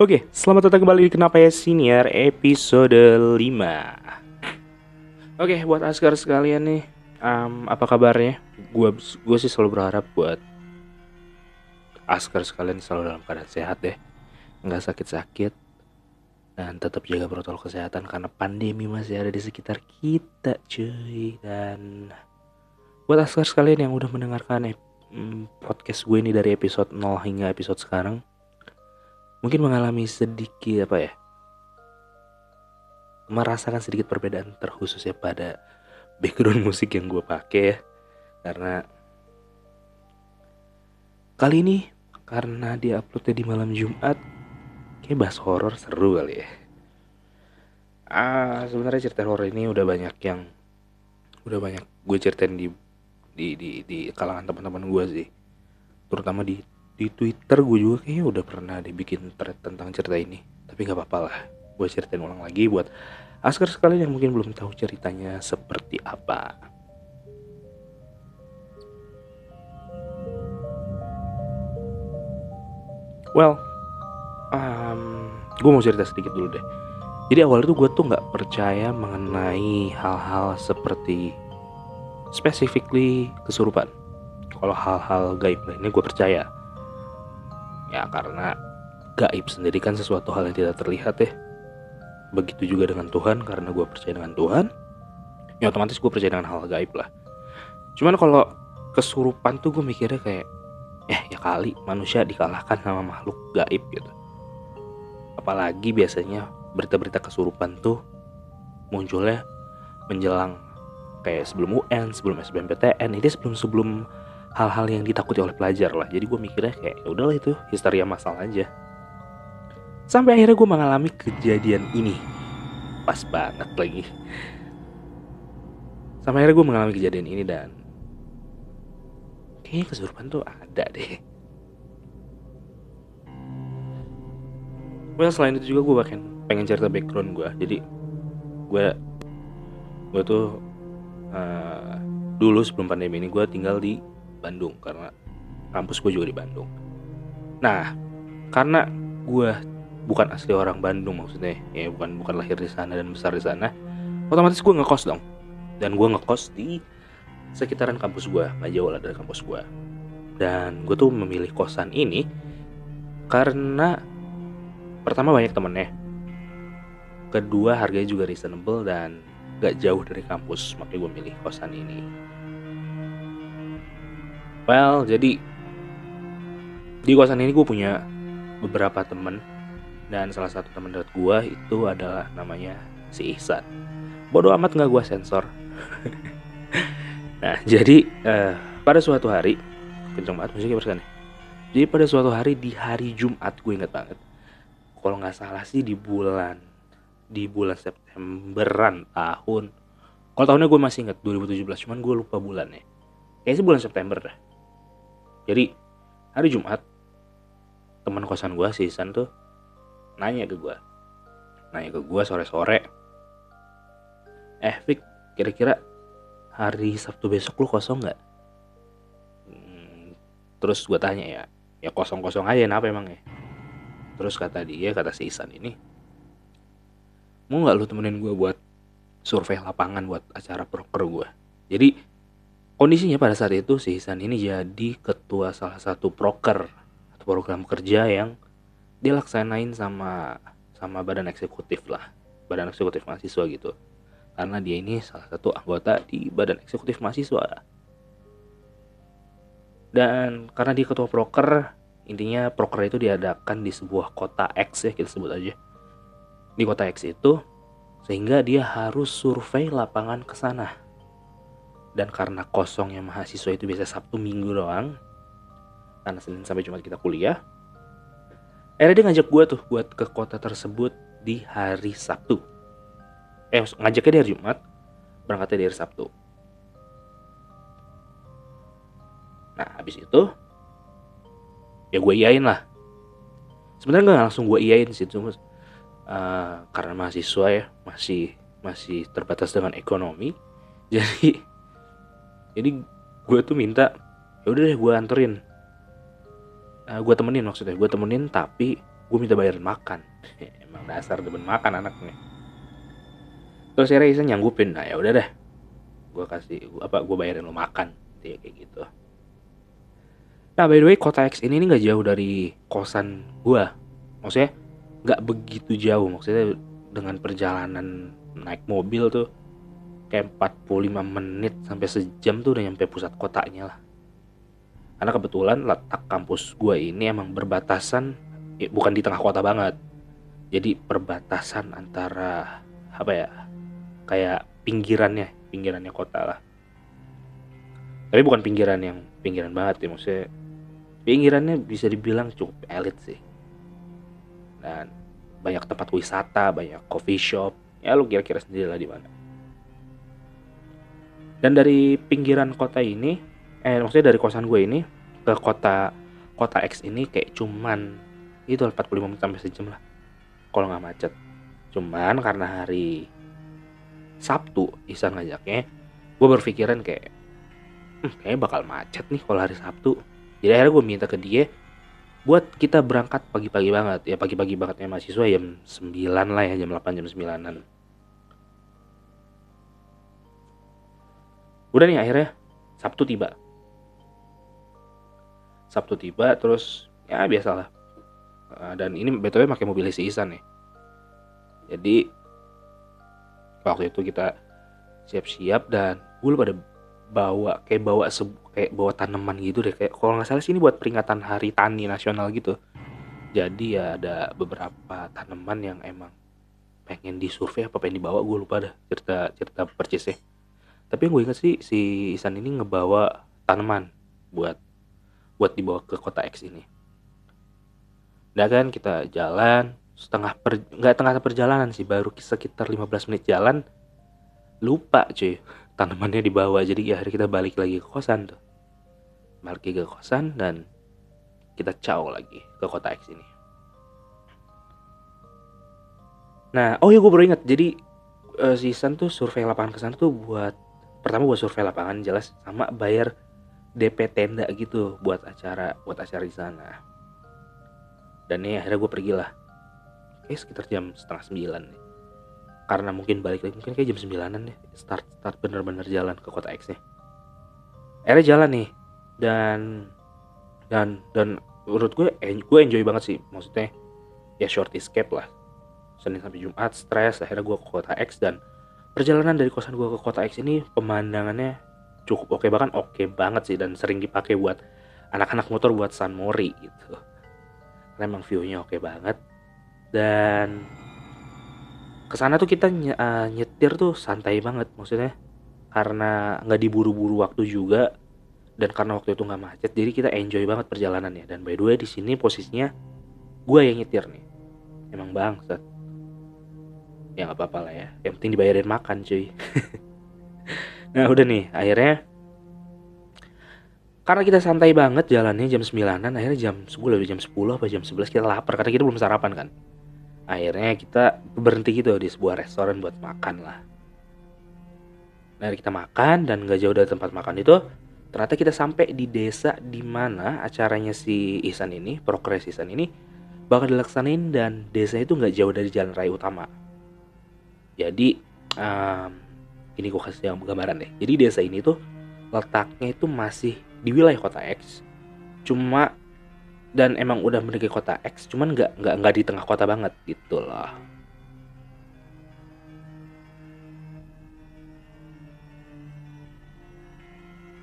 Oke, selamat datang kembali di Kenapa ya Senior episode 5 Oke, buat Askar sekalian nih um, Apa kabarnya? Gue gua sih selalu berharap buat Askar sekalian selalu dalam keadaan sehat deh. Nggak sakit-sakit Dan tetap jaga protokol kesehatan Karena pandemi masih ada di sekitar kita cuy. Dan Buat Askar sekalian yang udah mendengarkan mm, podcast gue ini dari episode 0 hingga episode sekarang mungkin mengalami sedikit apa ya merasakan sedikit perbedaan terkhususnya pada background musik yang gue pakai ya. Karena kali ini karena dia uploadnya di malam Jumat kayak bahas horor seru kali ya. Ah sebenarnya cerita horor ini udah banyak yang udah banyak gue ceritain di di di, di kalangan teman-teman gue sih. Terutama di di Twitter gue juga kayaknya udah pernah dibikin thread tentang cerita ini. Tapi nggak apa-apa lah gue ceritain ulang lagi buat askar sekalian yang mungkin belum tahu ceritanya seperti apa. Well um, gue mau cerita sedikit dulu deh. Jadi awalnya tuh gue tuh nggak percaya mengenai hal-hal seperti specifically kesurupan. Kalau hal-hal gaib lainnya gue percaya Ya karena gaib sendiri kan sesuatu hal yang tidak terlihat ya. Begitu juga dengan Tuhan karena gue percaya dengan Tuhan. Ya otomatis gue percaya dengan hal gaib lah. Cuman kalau kesurupan tuh gue mikirnya kayak eh ya kali manusia dikalahkan sama makhluk gaib gitu. Apalagi biasanya berita-berita kesurupan tuh munculnya menjelang kayak sebelum UN, sebelum SBMPTN, ini sebelum sebelum hal-hal yang ditakuti oleh pelajar lah. Jadi gue mikirnya kayak ya udahlah itu histeria masalah aja. Sampai akhirnya gue mengalami kejadian ini. Pas banget lagi. Sampai akhirnya gue mengalami kejadian ini dan kayaknya kesurupan tuh ada deh. Well selain itu juga gue pengen pengen cerita background gue jadi gue gue tuh uh, dulu sebelum pandemi ini gue tinggal di Bandung karena kampus gue juga di Bandung. Nah, karena gue bukan asli orang Bandung maksudnya, ya bukan bukan lahir di sana dan besar di sana, otomatis gue ngekos dong. Dan gue ngekos di sekitaran kampus gue, nggak jauh lah dari kampus gue. Dan gue tuh memilih kosan ini karena pertama banyak temennya, kedua harganya juga reasonable dan gak jauh dari kampus, makanya gue milih kosan ini. Well, jadi di kosan ini gue punya beberapa temen dan salah satu temen dekat gue itu adalah namanya si Ihsan. Bodoh amat nggak gue sensor. nah, jadi uh, pada suatu hari kenceng banget musiknya bersana. Jadi pada suatu hari di hari Jumat gue inget banget. Kalau nggak salah sih di bulan di bulan Septemberan tahun. Kalau tahunnya gue masih inget 2017, cuman gue lupa bulannya. Kayaknya sih bulan September dah jadi hari Jumat teman kosan gue si Isan tuh nanya ke gue nanya ke gue sore-sore. Eh Vic kira-kira hari Sabtu besok lu kosong nggak? Hmm, terus gue tanya ya ya kosong-kosong aja kenapa emang ya? Terus kata dia kata si Isan ini mau nggak lu temenin gue buat survei lapangan buat acara proker gue jadi Kondisinya pada saat itu si Hisan ini jadi ketua salah satu proker atau program kerja yang dilaksanain sama sama badan eksekutif lah, badan eksekutif mahasiswa gitu. Karena dia ini salah satu anggota di badan eksekutif mahasiswa. Dan karena dia ketua proker, intinya proker itu diadakan di sebuah kota X ya kita sebut aja. Di kota X itu sehingga dia harus survei lapangan ke sana dan karena kosongnya mahasiswa itu biasa Sabtu Minggu doang karena Senin sampai Jumat kita kuliah akhirnya dia ngajak gue tuh buat ke kota tersebut di hari Sabtu. Eh ngajaknya di hari Jumat berangkatnya di hari Sabtu. Nah habis itu ya gue iyain lah. Sebenarnya nggak langsung gue iyain sih cuma uh, karena mahasiswa ya masih masih terbatas dengan ekonomi jadi jadi gue tuh minta ya udah deh gue anterin. Uh, gue temenin maksudnya gue temenin tapi gue minta bayarin makan. Emang dasar demen makan anaknya. Terus akhirnya Isan nyanggupin nah ya udah deh. Gue kasih gua, apa gue bayarin lo makan ya kayak gitu. Nah by the way kota X ini nggak jauh dari kosan gue maksudnya nggak begitu jauh maksudnya dengan perjalanan naik mobil tuh kayak 45 menit sampai sejam tuh udah nyampe pusat kotanya lah. Karena kebetulan letak kampus gue ini emang berbatasan ya, bukan di tengah kota banget. Jadi perbatasan antara apa ya kayak pinggirannya pinggirannya kota lah. Tapi bukan pinggiran yang pinggiran banget ya maksudnya pinggirannya bisa dibilang cukup elit sih. Dan banyak tempat wisata banyak coffee shop. Ya lu kira-kira sendiri lah di mana dan dari pinggiran kota ini eh maksudnya dari kosan gue ini ke kota kota X ini kayak cuman itu 45 menit sampai sejam lah. Kalau nggak macet. Cuman karena hari Sabtu Isan ngajaknya gue berpikiran kayak hm, kayaknya bakal macet nih kalau hari Sabtu. Jadi akhirnya gue minta ke dia buat kita berangkat pagi-pagi banget. Ya pagi-pagi bangetnya mahasiswa jam 9 lah ya jam 8 jam 9an udah nih akhirnya Sabtu tiba. Sabtu tiba terus ya biasalah. Uh, dan ini btw pakai mobil si Isan nih. Jadi waktu itu kita siap-siap dan gue pada bawa kayak bawa kayak bawa tanaman gitu deh. Kayak kalau nggak salah sih ini buat peringatan Hari Tani Nasional gitu. Jadi ya ada beberapa tanaman yang emang pengen disurvei apa pengen dibawa gue lupa dah cerita cerita percisnya tapi yang gue inget sih si Isan ini ngebawa tanaman buat buat dibawa ke kota X ini. Udah kan kita jalan setengah per nggak tengah perjalanan sih baru sekitar 15 menit jalan lupa cuy tanamannya dibawa. Jadi ya hari kita balik lagi ke kosan tuh. Balik ke kosan dan kita caw lagi ke kota X ini. Nah oh ya gue baru ingat. Jadi uh, si San tuh survei lapangan ke sana tuh buat pertama buat survei lapangan jelas sama bayar DP tenda gitu buat acara buat acara di sana. Dan nih akhirnya gue pergi lah kayak sekitar jam setengah sembilan nih karena mungkin balik lagi mungkin kayak jam sembilanan deh. Start start bener-bener jalan ke kota X nya akhirnya jalan nih. Dan dan dan menurut gue gue enjoy banget sih. Maksudnya ya short escape lah. Senin sampai Jumat stres akhirnya gue ke kota X dan perjalanan dari kosan gue ke kota X ini pemandangannya cukup oke bahkan oke banget sih dan sering dipakai buat anak-anak motor buat San Mori gitu. Karena emang view-nya oke banget. Dan ke sana tuh kita uh, nyetir tuh santai banget maksudnya karena nggak diburu-buru waktu juga dan karena waktu itu nggak macet jadi kita enjoy banget perjalanannya. Dan by the way di sini posisinya gue yang nyetir nih. Emang bangsat ya nggak apa-apa lah ya. Yang penting dibayarin makan cuy. Nah udah nih akhirnya karena kita santai banget jalannya jam 9an akhirnya jam 10 lebih jam 10 apa jam 11 kita lapar karena kita belum sarapan kan? Akhirnya kita berhenti gitu di sebuah restoran buat makan lah. Nah kita makan dan gak jauh dari tempat makan itu ternyata kita sampai di desa di mana acaranya si Isan ini progres Isan ini bakal dilaksanain dan desa itu nggak jauh dari jalan raya utama jadi um, ini gue kasih yang gambaran deh. Jadi desa ini tuh letaknya itu masih di wilayah kota X. Cuma dan emang udah memiliki kota X cuman nggak nggak nggak di tengah kota banget gitu loh.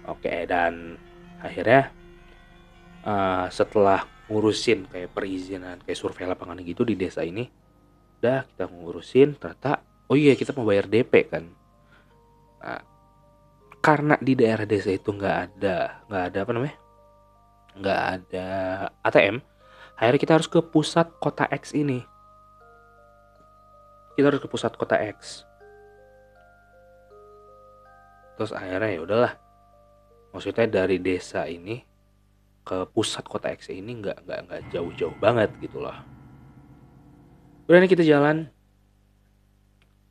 Oke dan akhirnya uh, setelah ngurusin kayak perizinan kayak survei lapangan gitu di desa ini udah kita ngurusin ternyata oh iya kita mau bayar DP kan? Nah, karena di daerah desa itu nggak ada nggak ada apa namanya? Nggak ada ATM akhirnya kita harus ke pusat kota X ini. Kita harus ke pusat kota X. Terus akhirnya ya udahlah. Maksudnya dari desa ini ke pusat kota X ini nggak nggak nggak jauh-jauh banget gitu loh. Udah nih kita jalan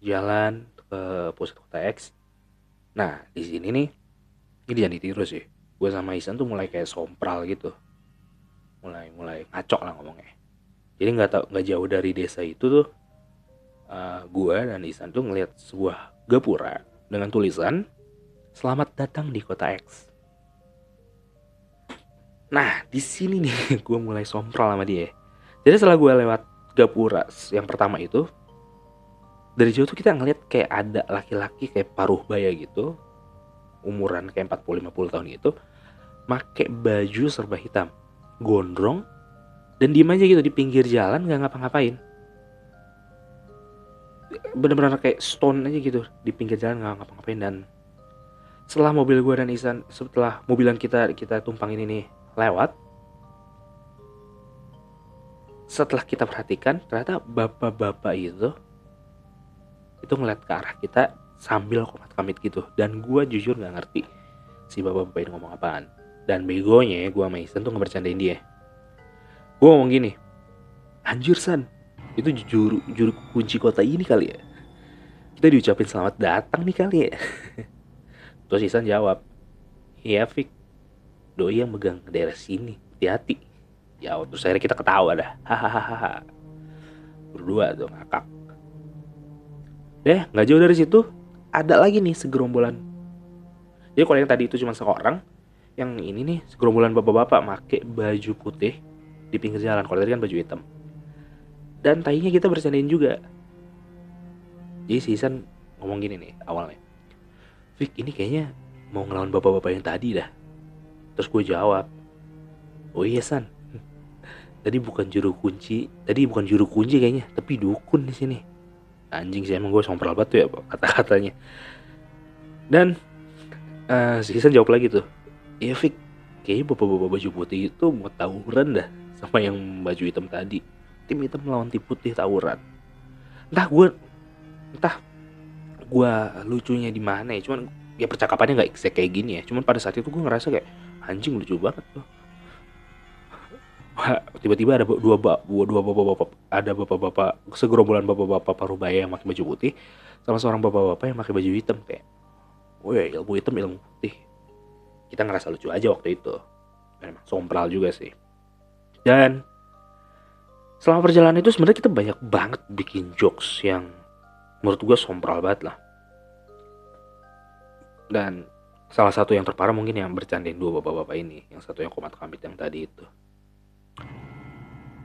jalan ke pusat kota X Nah, di sini nih, ini jangan ditiru sih. Gue sama Isan tuh mulai kayak sompral gitu. Mulai mulai ngacok lah ngomongnya. jadi nggak tau nggak jauh dari desa itu tuh uh, gua dan Isan tuh ngeliat sebuah gapura dengan tulisan selamat datang di kota X nah di sini nih gue mulai sompral sama dia jadi setelah gue lewat gapura yang pertama itu dari jauh tuh kita ngeliat kayak ada laki-laki kayak paruh baya gitu umuran kayak 40-50 tahun gitu make baju serba hitam gondrong dan diem aja gitu di pinggir jalan nggak ngapa-ngapain. Bener-bener kayak stone aja gitu di pinggir jalan nggak ngapa-ngapain. Dan setelah mobil gue dan Isan setelah mobilan kita kita tumpang ini nih lewat setelah kita perhatikan ternyata bapak-bapak itu itu ngeliat ke arah kita sambil komat kamit gitu. Dan gue jujur nggak ngerti si bapak-bapak ini ngomong apaan. Dan begonya gue sama Isan tuh ngebercandain dia. Gue ngomong gini anjir san itu juru juru kunci kota ini kali ya. Kita diucapin selamat datang nih kali ya. Terus Isan jawab iya Fik. Doi yang megang daerah sini hati-hati. Ya terus akhirnya kita ketawa dah. Hahaha. Berdua tuh ngakak deh nggak jauh dari situ. Ada lagi nih segerombolan. Jadi kalau yang tadi itu cuma seorang yang ini nih segerombolan bapak-bapak make baju putih di pinggir jalan. Kalau tadi kan baju hitam. Dan tainya kita bercandain juga. Jadi si Isan ngomong gini nih awalnya. Fik ini kayaknya mau ngelawan bapak-bapak yang tadi dah. Terus gue jawab oh iya San. Tadi bukan juru kunci tadi bukan juru kunci kayaknya tapi dukun di sini anjing sih emang gue sompral banget tuh ya kata-katanya. Dan uh, si Isan jawab lagi tuh. Iya Fik. Kayaknya bapak-bapak baju putih itu mau tawuran dah sama yang baju hitam tadi. Tim hitam melawan tim putih tawuran. Entah gue entah gue lucunya di mana ya cuman ya percakapannya nggak kayak gini ya. Cuman pada saat itu gue ngerasa kayak anjing lucu banget tuh tiba-tiba ada dua bap dua bapak-bapak ada bapak-bapak segerombolan bapak-bapak parubaya yang pakai baju putih sama seorang bapak-bapak yang pakai baju hitam kayak woi ilmu hitam ilmu putih. Kita ngerasa lucu aja waktu itu. Memang sompral juga sih. Dan selama perjalanan itu sebenarnya kita banyak banget bikin jokes yang menurut gue sompral banget lah. Dan salah satu yang terparah mungkin yang bercandain dua bapak-bapak ini yang satu yang komat kamit yang tadi itu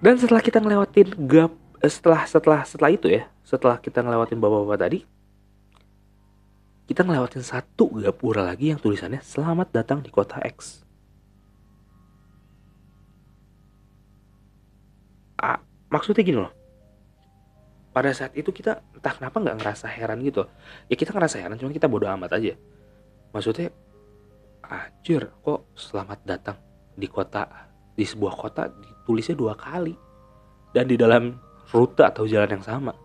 dan setelah kita ngelewatin gap eh, setelah setelah setelah itu ya setelah kita ngelewatin bapak-bapak tadi kita ngelewatin satu gapura lagi yang tulisannya selamat datang di kota X. Ah, maksudnya gini loh. Pada saat itu kita entah kenapa nggak ngerasa heran gitu. Ya kita ngerasa heran cuma kita bodoh amat aja. Maksudnya anjir kok selamat datang di kota di sebuah kota ditulisnya dua kali. Dan di dalam rute atau jalan yang sama.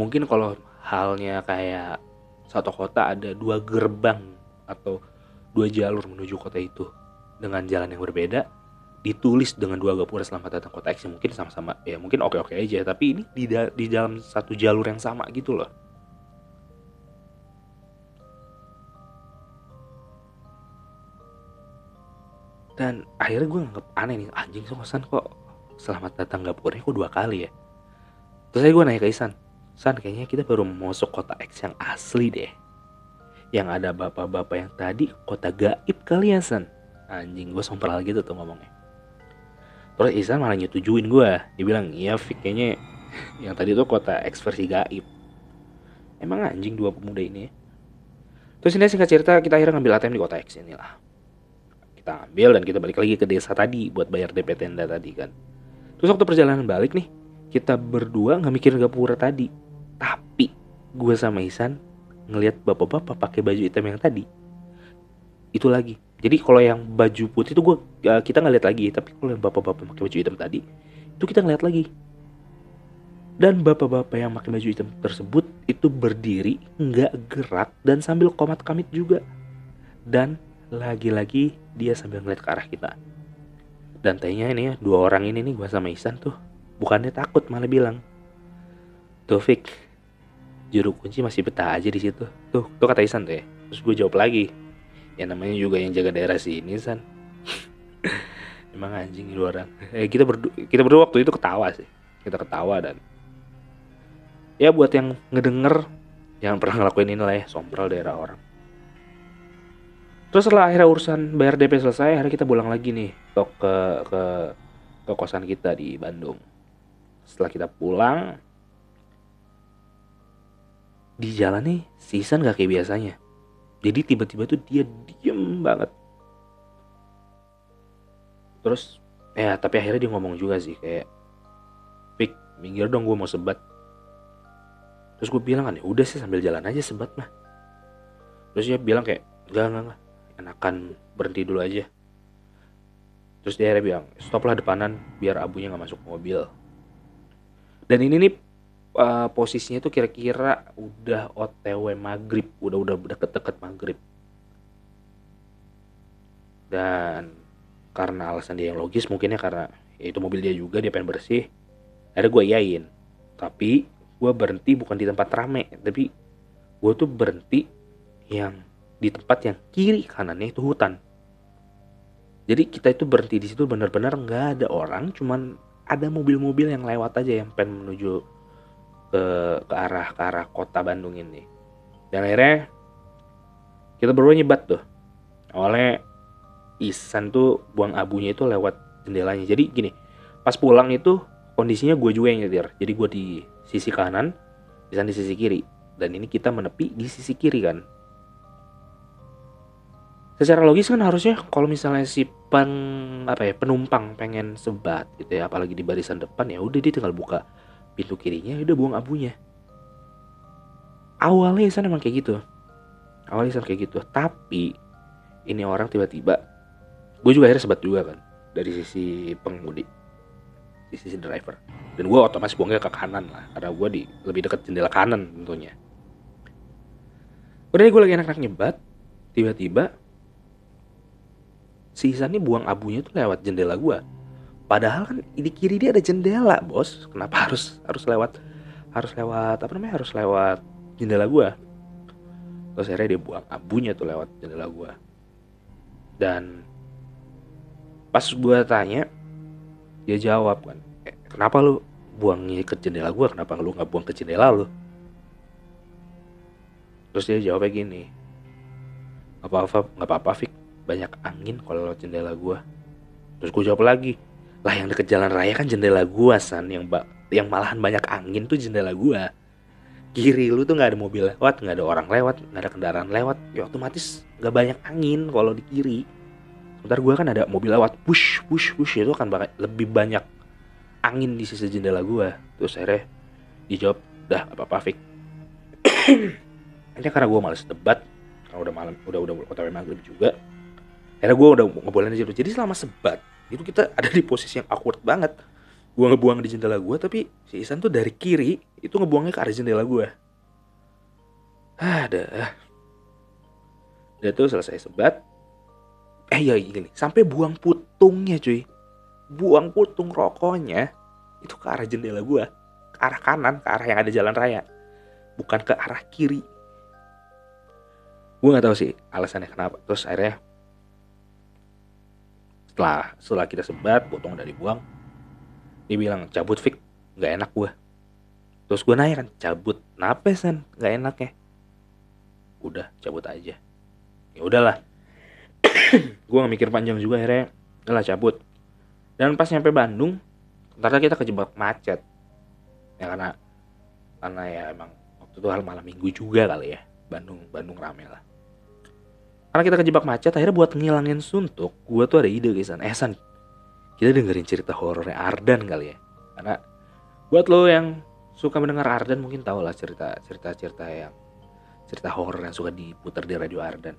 Mungkin kalau halnya kayak satu kota ada dua gerbang atau dua jalur menuju kota itu dengan jalan yang berbeda ditulis dengan dua gapura selamat datang kota X ya mungkin sama-sama ya mungkin oke-oke aja. Tapi ini di, di dalam satu jalur yang sama gitu loh dan akhirnya gue nganggep aneh nih anjing San kok selamat datang gapuranya kok dua kali ya? Terus saya gue nanya ke Isan San kayaknya kita baru masuk kota X yang asli deh. Yang ada bapak-bapak yang tadi kota gaib kali ya San. Anjing gue sompral gitu tuh ngomongnya. Terus Isan malah nyetujuin gue dia bilang iya Fik kayaknya yang tadi tuh kota X versi gaib. Emang anjing dua pemuda ini ya. terus ini singkat cerita kita akhirnya ngambil ATM di kota X ini lah kita ambil dan kita balik lagi ke desa tadi buat bayar DP tenda tadi kan. Terus waktu perjalanan balik nih kita berdua nggak mikir gapura tadi. Tapi gue sama Isan ngelihat bapak-bapak pakai baju hitam yang tadi. Itu lagi. Jadi kalau yang baju putih itu gue ya, kita nggak lihat lagi. Tapi kalau yang bapak-bapak pakai baju hitam tadi itu kita ngeliat lagi. Dan bapak-bapak yang pakai baju hitam tersebut itu berdiri nggak gerak dan sambil komat kamit juga. Dan lagi-lagi dia sambil ngeliat ke arah kita. Dan tanya ini ya dua orang ini nih gue sama Isan tuh bukannya takut malah bilang Taufik juru kunci masih betah aja di situ. Tuh tuh kata Isan tuh ya. Terus gue jawab lagi ya namanya juga yang jaga daerah sini san emang anjing itu orang eh kita berdua kita berdua waktu itu ketawa sih. Kita ketawa dan ya buat yang ngedenger jangan pernah ngelakuin ini lah ya sombral daerah orang terus setelah akhirnya urusan bayar DP selesai akhirnya kita pulang lagi nih. Ke ke ke, kosan kita di Bandung. Setelah kita pulang di jalan nih si Isan gak kayak biasanya. Jadi tiba-tiba tuh dia diem banget. Terus ya tapi akhirnya dia ngomong juga sih kayak Pik minggir dong gue mau sebat. Terus gue bilang kan ya udah sih sambil jalan aja sebat mah. Terus dia bilang kayak enggak enggak enggak enakan berhenti dulu aja. Terus dia akhirnya bilang stop lah depanan biar abunya nggak masuk mobil. Dan ini nih uh, posisinya tuh kira-kira udah otw maghrib udah udah deket-deket maghrib. Dan karena alasan dia yang logis mungkin ya karena ya itu mobil dia juga dia pengen bersih akhirnya gue yain tapi gue berhenti bukan di tempat rame tapi gue tuh berhenti yang di tempat yang kiri kanannya itu hutan jadi kita itu berhenti di situ benar-benar nggak ada orang cuman ada mobil-mobil yang lewat aja yang pengen menuju ke ke arah ke arah kota Bandung ini dan akhirnya kita berdua nyebat tuh awalnya Isan tuh buang abunya itu lewat jendelanya. Jadi gini, pas pulang itu kondisinya gue juga yang nyetir. Jadi gue di sisi kanan, Isan di sisi kiri. Dan ini kita menepi di sisi kiri kan. Secara logis kan harusnya kalau misalnya si pen apa ya penumpang pengen sebat gitu ya, apalagi di barisan depan ya udah dia tinggal buka pintu kirinya, ya udah buang abunya. Awalnya Isan emang kayak gitu. Awalnya Isan kayak gitu, tapi ini orang tiba-tiba gue juga akhirnya sebat juga kan dari sisi pengemudi di sisi driver dan gue otomatis buangnya ke kanan lah karena gue di lebih dekat jendela kanan tentunya udah gue lagi enak-enak nyebat tiba-tiba si Isan nih buang abunya tuh lewat jendela gue padahal kan di kiri dia ada jendela bos. Kenapa harus harus lewat harus lewat apa namanya harus lewat jendela gue terus akhirnya dia buang abunya tuh lewat jendela gue dan pas gue tanya dia jawab kan eh, kenapa lu buangnya ke jendela gue kenapa lu nggak buang ke jendela lu? Terus dia jawabnya gini apa-apa nggak apa-apa Fik banyak angin kalau lewat jendela gue terus gue jawab lagi lah yang deket jalan raya kan jendela gue san yang ba yang malahan banyak angin tuh jendela gue kiri lu tuh nggak ada mobil lewat nggak ada orang lewat nggak ada kendaraan lewat ya otomatis nggak banyak angin kalau di kiri Ntar gue kan ada mobil lewat push push push itu kan bakal lebih banyak angin di sisi jendela gue terus akhirnya dijawab dah apa apa Fik ini karena gue males debat karena udah malam udah udah otw maghrib juga akhirnya gue udah ngebolehin aja jadi selama sebat itu kita ada di posisi yang awkward banget. Gue ngebuang di jendela gue tapi si Isan tuh dari kiri itu ngebuangnya ke arah jendela gue ada udah tuh selesai sebat. Eh ya gini. Sampai buang putungnya cuy. Buang putung rokoknya itu ke arah jendela gue ke arah kanan ke arah yang ada jalan raya. Bukan ke arah kiri. Gue nggak tahu sih alasannya kenapa. Terus akhirnya setelah setelah kita sebat potong dari buang. Dia bilang cabut fik. Nggak enak gue terus gue nanya kan cabut kenapa san? Nggak enak ya udah cabut aja. Ya udahlah. Gue gak mikir panjang juga akhirnya lah cabut. Dan pas nyampe Bandung ternyata kita kejebak macet. Ya karena karena ya emang waktu itu hal malam minggu juga kali ya Bandung Bandung rame lah karena kita kejebak macet akhirnya buat ngilangin suntuk gue tuh ada ide guys eh San kita dengerin cerita horornya Ardan kali ya. Karena buat lo yang suka mendengar Ardan mungkin tau lah cerita cerita cerita yang cerita horor yang suka diputar di radio Ardan.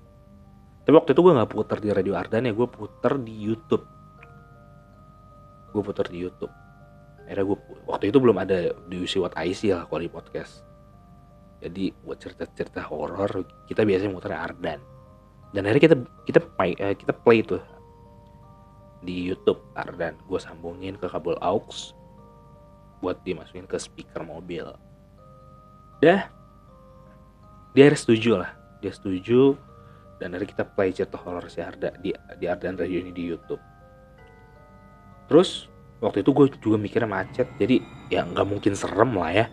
Tapi waktu itu gue nggak puter di radio Ardan ya gue puter di YouTube. Gue puter di YouTube. Akhirnya gue waktu itu belum ada di UC What I See lah kalau di podcast. Jadi buat cerita-cerita horor kita biasanya muter Ardan dan akhirnya kita kita play, eh, kita play tuh di YouTube Ardan. Gue sambungin ke kabel aux buat dimasukin ke speaker mobil. Dah dia harus setuju lah. Dia setuju. Dan dari kita play cerita horor si Arda di di Ardan Radio ini di YouTube. Terus waktu itu gue juga mikirnya macet. Jadi ya nggak mungkin serem lah ya.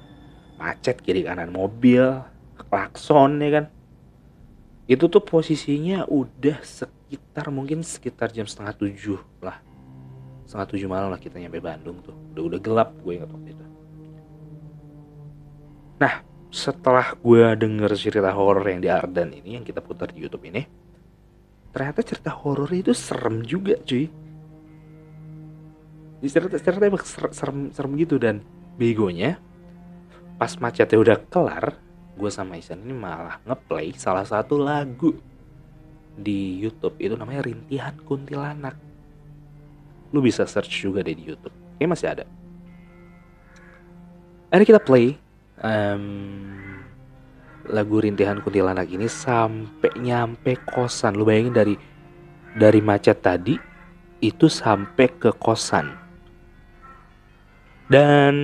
Macet kiri kanan mobil klakson ya kan itu tuh posisinya udah sekitar mungkin sekitar jam setengah tujuh lah. Setengah tujuh malam lah kita nyampe Bandung tuh. Udah udah gelap gue ingat waktu itu. Nah setelah gue denger cerita horor yang di Ardan ini yang kita putar di YouTube ini ternyata cerita horor itu serem juga cuy. Cerita cerita emang serem serem gitu dan begonya pas macetnya udah kelar gue sama Isan ini malah ngeplay salah satu lagu di YouTube. Itu namanya Rintihan Kuntilanak. Lu bisa search juga deh di YouTube. Kayak masih ada. Akhirnya kita play um, lagu Rintihan Kuntilanak ini sampai nyampe kosan. Lu bayangin dari dari macet tadi itu sampai ke kosan. Dan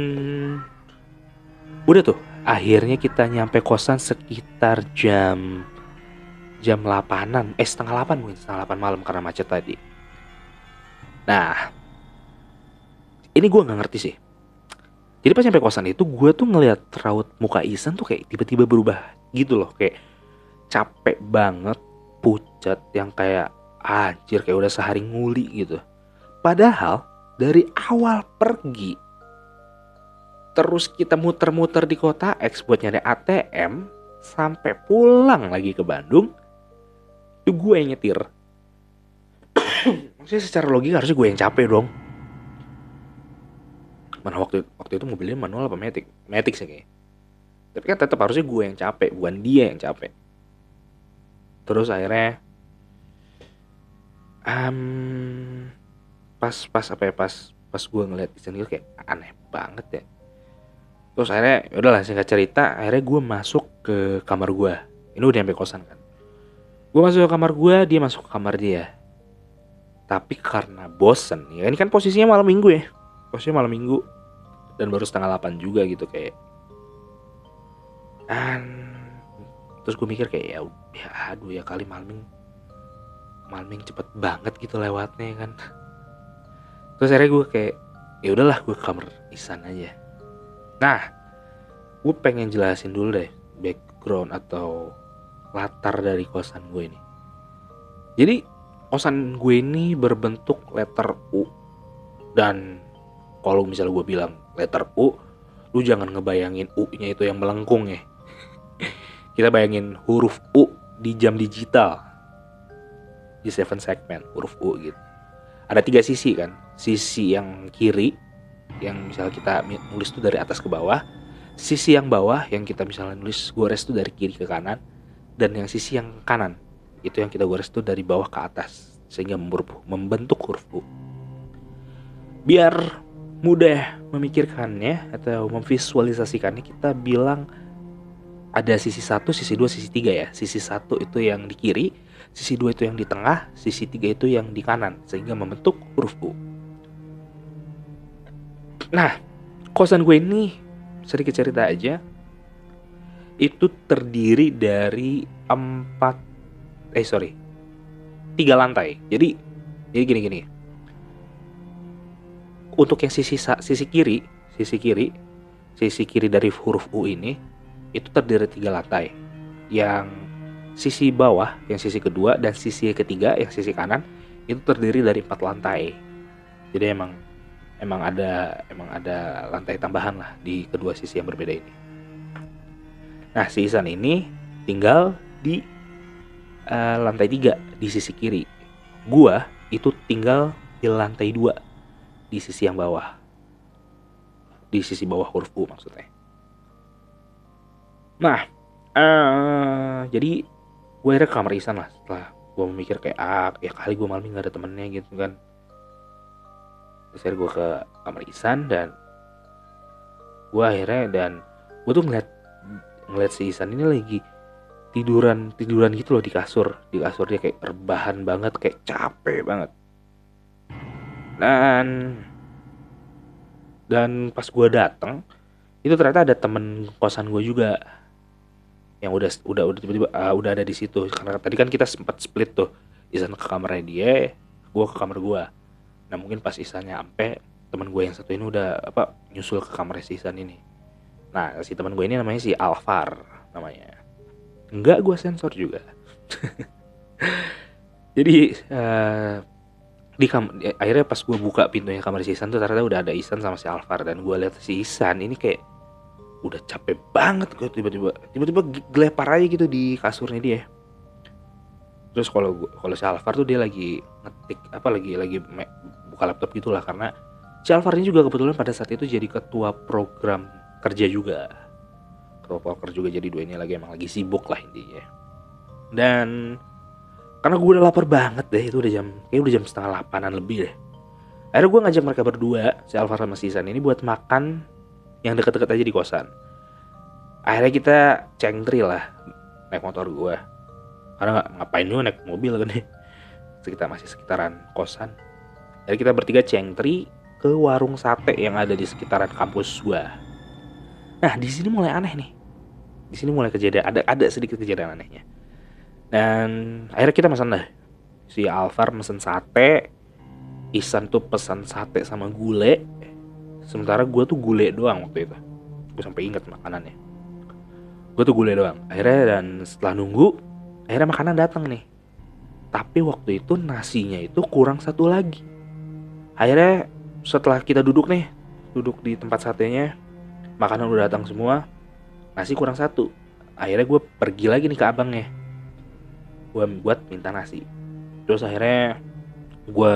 udah tuh akhirnya kita nyampe kosan sekitar jam jam 8an eh setengah 8 mungkin setengah 8 malam karena macet tadi. Nah ini gue nggak ngerti sih. Jadi pas nyampe kosan itu gue tuh ngeliat raut muka Isan tuh kayak tiba-tiba berubah gitu loh. Kayak capek banget pucat yang kayak anjir kayak udah sehari nguli gitu. Padahal dari awal pergi terus kita muter-muter di kota X buat nyari ATM sampai pulang lagi ke Bandung itu gue yang nyetir. Maksudnya secara logika harusnya gue yang capek dong. Mana waktu waktu itu mobilnya manual apa matic? Matic sih kayaknya. Tapi kan tetap harusnya gue yang capek bukan dia yang capek. Terus akhirnya um, pas pas apa ya pas pas gue ngeliat di sini kayak aneh banget ya terus akhirnya ya udahlah singkat cerita akhirnya gue masuk ke kamar gue ini udah sampai kosan kan? Gue masuk ke kamar gue dia masuk ke kamar dia. Tapi karena bosen ya ini kan posisinya malam minggu ya? Posisinya malam minggu. Dan baru setengah delapan juga gitu kayak. Dan terus gue mikir kayak ya, ya aduh ya kali malam malam cepet banget gitu lewatnya kan. Terus akhirnya gue kayak ya udahlah gue ke kamar Isan aja Nah, gue pengen jelasin dulu deh background atau latar dari kosan gue ini. Jadi kosan gue ini berbentuk letter U dan kalau misalnya gue bilang letter U, lu jangan ngebayangin U-nya itu yang melengkung ya. Kita bayangin huruf U di jam digital di seven segment huruf U gitu. Ada tiga sisi kan, sisi yang kiri yang misalnya kita nulis tuh dari atas ke bawah sisi yang bawah yang kita misalnya nulis gores tuh dari kiri ke kanan dan yang sisi yang kanan itu yang kita gores tuh dari bawah ke atas sehingga membentuk huruf U biar mudah memikirkannya atau memvisualisasikannya kita bilang ada sisi satu, sisi dua, sisi tiga ya. Sisi satu itu yang di kiri, sisi dua itu yang di tengah, sisi tiga itu yang di kanan sehingga membentuk huruf U. Nah, kosan gue ini sedikit cerita aja. Itu terdiri dari empat, eh sorry, tiga lantai. Jadi, jadi gini-gini. Untuk yang sisi sisi kiri, sisi kiri, sisi kiri dari huruf U ini itu terdiri tiga lantai. Yang sisi bawah, yang sisi kedua dan sisi ketiga, yang sisi kanan itu terdiri dari empat lantai. Jadi emang emang ada emang ada lantai tambahan lah di kedua sisi yang berbeda ini. Nah, si Isan ini tinggal di uh, lantai tiga di sisi kiri. Gua itu tinggal di lantai dua di sisi yang bawah. Di sisi bawah huruf U maksudnya. Nah, uh, jadi gue akhirnya ke kamar Isan lah setelah gue memikir kayak ah ya kali gue malam ini gak ada temennya gitu kan akhirnya gue ke kamar Isan dan gue akhirnya dan gue tuh ngeliat ngeliat si Isan ini lagi tiduran tiduran gitu loh di kasur. Di kasur dia kayak rebahan banget kayak capek banget. Dan dan pas gue datang itu ternyata ada temen kosan gue juga yang udah udah udah tiba-tiba uh, udah ada di situ. Karena tadi kan kita sempat split tuh. Isan ke kamarnya dia gue ke kamar gue nah mungkin pas Isan nyampe teman gue yang satu ini udah apa nyusul ke kamar si Isan ini. Nah si teman gue ini namanya si Alvar namanya. Enggak gue sensor juga. Jadi uh, di kam akhirnya pas gue buka pintunya kamar si Isan tuh ternyata udah ada Isan sama si Alvar dan gue lihat si Isan ini kayak udah capek banget gue tiba-tiba tiba-tiba gelepar aja gitu di kasurnya dia. Terus kalau kalau si Alvar tuh dia lagi ngetik apa lagi lagi buka laptop gitulah karena si Alvar ini juga kebetulan pada saat itu jadi ketua program kerja juga. Ketua proker juga jadi dua ini lagi emang lagi sibuk lah intinya. Dan karena gue udah lapar banget deh itu udah jam kayak udah jam setengah delapanan lebih deh. Akhirnya gue ngajak mereka berdua si Alvar sama si Isan ini buat makan yang deket-deket aja di kosan. Akhirnya kita cengtri lah naik motor gue karena ngapain juga naik mobil kan deh? Sekitar masih sekitaran kosan jadi kita bertiga cengtri ke warung sate yang ada di sekitaran kampus gua. Nah, di sini mulai aneh nih. Di sini mulai kejadian ada ada sedikit kejadian anehnya. Dan akhirnya kita pesan dah. Si Alvar mesen sate, Isan tuh pesan sate sama gule. Sementara gue tuh gule doang waktu itu. Gue sampai inget makanannya. Gue tuh gule doang. Akhirnya dan setelah nunggu, akhirnya makanan datang nih. Tapi waktu itu nasinya itu kurang satu lagi. Akhirnya setelah kita duduk nih duduk di tempat satenya makanan udah datang semua nasi kurang satu. Akhirnya gue pergi lagi nih ke abangnya. Gue buat minta nasi. Terus akhirnya gue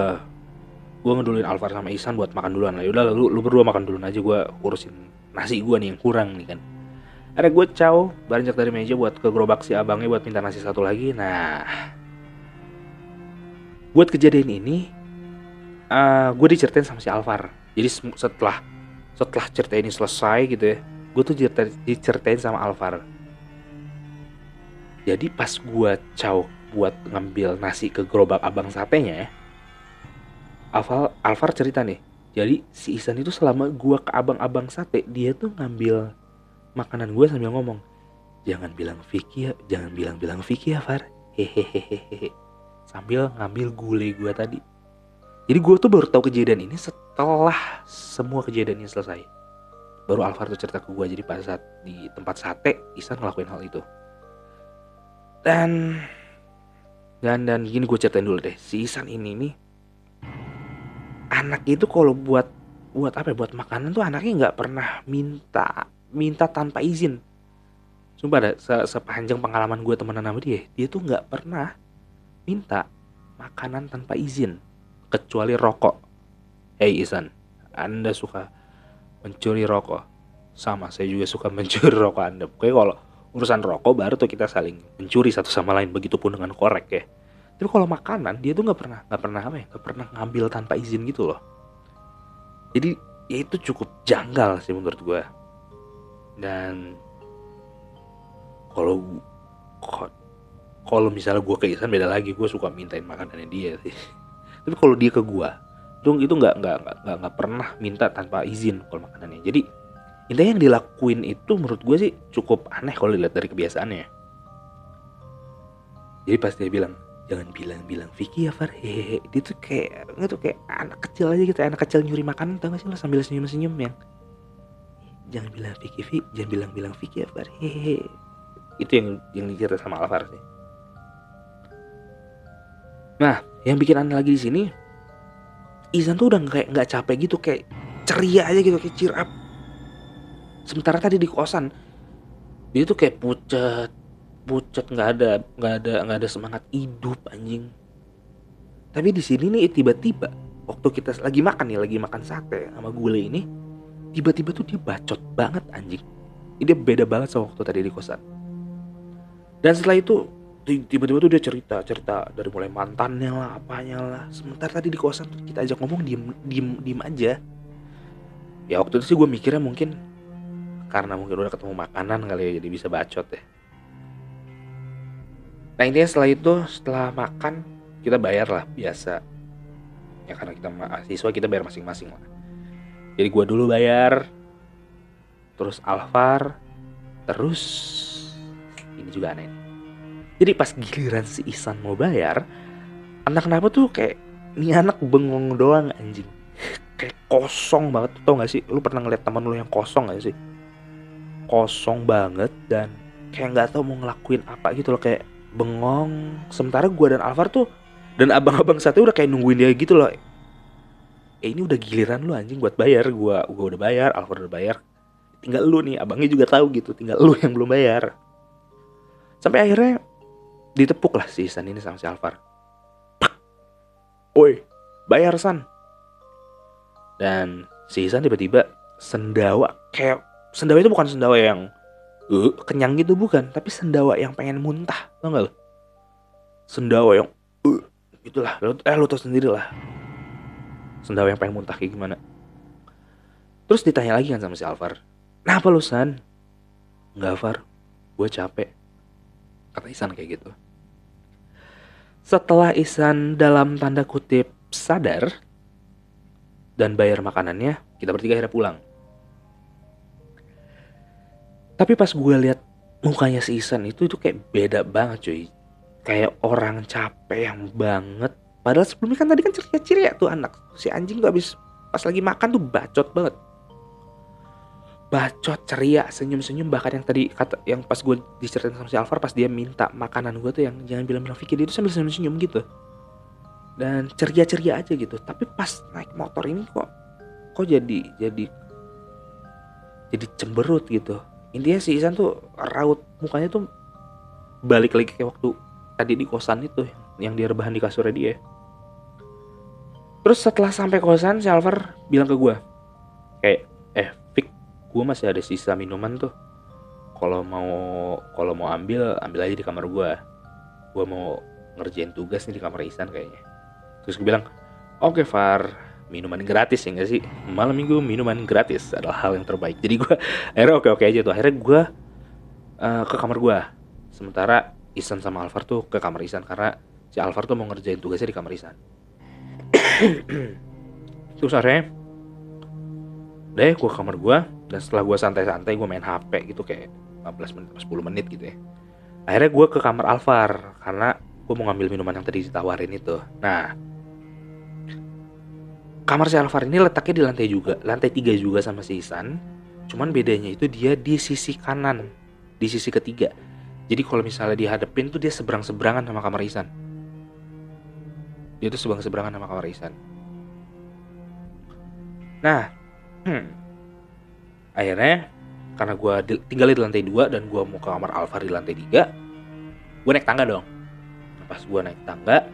gue ngeduluin Alvar sama Isan buat makan duluan lah. Yaudah lu, lu berdua makan duluan aja gue urusin nasi gue nih yang kurang nih kan. Ada gue caw beranjak dari meja buat ke gerobak si abangnya buat minta nasi satu lagi. Nah buat kejadian ini uh, eh, gue diceritain sama si Alvar. Jadi setelah setelah cerita ini selesai gitu ya gue tuh diceritain, diceritain sama Alvar. Jadi pas gue caw buat ngambil nasi ke gerobak abang satenya Alvar, Alvar cerita nih. Jadi si Isan itu selama gue ke abang-abang sate dia tuh ngambil makanan gue sambil ngomong jangan bilang Vicky ya jangan bilang-bilang Vicky ya Far. Hehehehe. Sambil ngambil gulai gue tadi jadi gue tuh baru tahu kejadian ini setelah semua kejadiannya selesai. Baru Alvar tuh cerita ke gue jadi pada saat di tempat sate Isan ngelakuin hal itu. Dan dan dan gini gue ceritain dulu deh si Isan ini nih anak itu kalau buat buat apa ya buat makanan tuh anaknya nggak pernah minta minta tanpa izin sumpah ada se sepanjang pengalaman gue temenan sama dia dia tuh nggak pernah minta makanan tanpa izin kecuali rokok. Hei Isan, Anda suka mencuri rokok? Sama, saya juga suka mencuri rokok Anda. Pokoknya kalau urusan rokok baru tuh kita saling mencuri satu sama lain. Begitupun dengan korek ya. Tapi kalau makanan dia tuh nggak pernah nggak pernah apa ya nggak pernah ngambil tanpa izin gitu loh. Jadi ya itu cukup janggal sih menurut gue. Dan kalau kalau misalnya gue ke Isan beda lagi gue suka mintain makanannya dia sih tapi kalau dia ke gua itu itu nggak nggak nggak nggak pernah minta tanpa izin kalau makanannya. Jadi intinya yang dilakuin itu menurut gue sih cukup aneh kalau dilihat dari kebiasaannya. Jadi pas dia bilang jangan bilang-bilang Vicky ya Far. Hehehe dia tuh kayak tuh kayak anak kecil aja gitu anak kecil nyuri makanan tau gak sih lo sambil senyum-senyum yang jangan bilang Vicky Vi jangan bilang-bilang Vicky ya Far. Hehehe. Itu yang yang dicerita sama Alvar sih nah yang bikin aneh lagi di sini Izan tuh udah kayak nggak capek gitu kayak ceria aja gitu kayak cheer sementara tadi di kosan dia tuh kayak pucat pucat nggak ada nggak ada nggak ada semangat hidup anjing. Tapi di sini nih tiba-tiba waktu kita lagi makan nih lagi makan sate sama gulai ini tiba-tiba tuh dia bacot banget anjing. Ini beda banget sama waktu tadi di kosan. Dan setelah itu tiba-tiba tuh dia cerita cerita dari mulai mantannya lah apanya lah. Sementara tadi di kosan kita ajak ngomong diem diem diem aja. Ya waktu itu sih gue mikirnya mungkin karena mungkin udah ketemu makanan kali ya jadi bisa bacot ya. Nah intinya setelah itu setelah makan kita bayar lah biasa. Ya karena kita mahasiswa kita bayar masing-masing lah. Jadi gue dulu bayar terus Alvar terus ini juga aneh jadi pas giliran si Isan mau bayar, anak kenapa tuh kayak nih anak bengong doang anjing. Kayak kosong banget tau gak sih? Lu pernah ngeliat teman lu yang kosong gak sih? Kosong banget dan kayak nggak tahu mau ngelakuin apa gitu loh kayak bengong. Sementara gue dan Alvar tuh dan abang-abang satu udah kayak nungguin dia gitu loh. Eh ini udah giliran lu anjing buat bayar. Gue gue udah bayar Alvar udah bayar. Tinggal lu nih abangnya juga tahu gitu tinggal lu yang belum bayar. Sampai akhirnya ditepuk lah si Isan ini sama si Alvar Woi, bayar San. Dan si Isan tiba-tiba sendawa kayak sendawa itu bukan sendawa yang uh, kenyang gitu bukan, tapi sendawa yang pengen muntah, tau gak lo? Sendawa yang uh, itulah, eh lo tau sendiri lah. Sendawa yang pengen muntah kayak gimana. Terus ditanya lagi kan sama si Alvar, Kenapa lu San? Enggak Alvar, gue capek. Kata Isan kayak gitu. Setelah Isan dalam tanda kutip sadar dan bayar makanannya, kita bertiga akhirnya pulang. Tapi pas gue lihat mukanya si Isan itu itu kayak beda banget cuy. Kayak orang capek yang banget. Padahal sebelumnya kan tadi kan ceria-ceria tuh anak. Si anjing tuh habis pas lagi makan tuh bacot banget. Bacot, ceria, senyum-senyum bahkan yang tadi kata yang pas gue diceritain sama si Alvar pas dia minta makanan gue tuh yang jangan bilang-bilang Vicky dia tuh sambil senyum-senyum gitu. Dan ceria-ceria aja gitu. Tapi pas naik motor ini kok kok jadi jadi jadi cemberut gitu intinya si Isan tuh raut mukanya tuh balik lagi kayak waktu tadi di kosan itu yang dia rebahan di kasurnya dia terus setelah sampai kosan si Alvar bilang ke gue kayak eh gue masih ada sisa minuman tuh. Kalau mau kalau mau ambil ambil aja di kamar gue gue mau ngerjain tugas nih di kamar Isan kayaknya. Terus gue bilang oke okay, Far minuman gratis ya gak sih? Malam minggu minuman gratis adalah hal yang terbaik. Jadi gue akhirnya oke oke aja tuh. Akhirnya gue uh, ke kamar gue sementara Isan sama Alvar tuh ke kamar Isan karena si Alvar tuh mau ngerjain tugasnya di kamar Isan terus akhirnya deh gue kamar gue dan setelah gue santai-santai gue main HP gitu kayak 15 menit 10 menit gitu ya. Akhirnya gue ke kamar Alvar karena gue mau ngambil minuman yang tadi ditawarin itu. Nah kamar si Alvar ini letaknya di lantai juga lantai tiga juga sama si Isan. Cuman bedanya itu dia di sisi kanan di sisi ketiga. Jadi kalau misalnya dihadepin tuh dia seberang seberangan sama kamar Isan. Dia tuh seberang seberangan sama kamar Isan. Nah hmm, akhirnya karena gue tinggal di lantai dua dan gue mau ke kamar Alvar di lantai tiga gue naik tangga dong. Pas gue naik tangga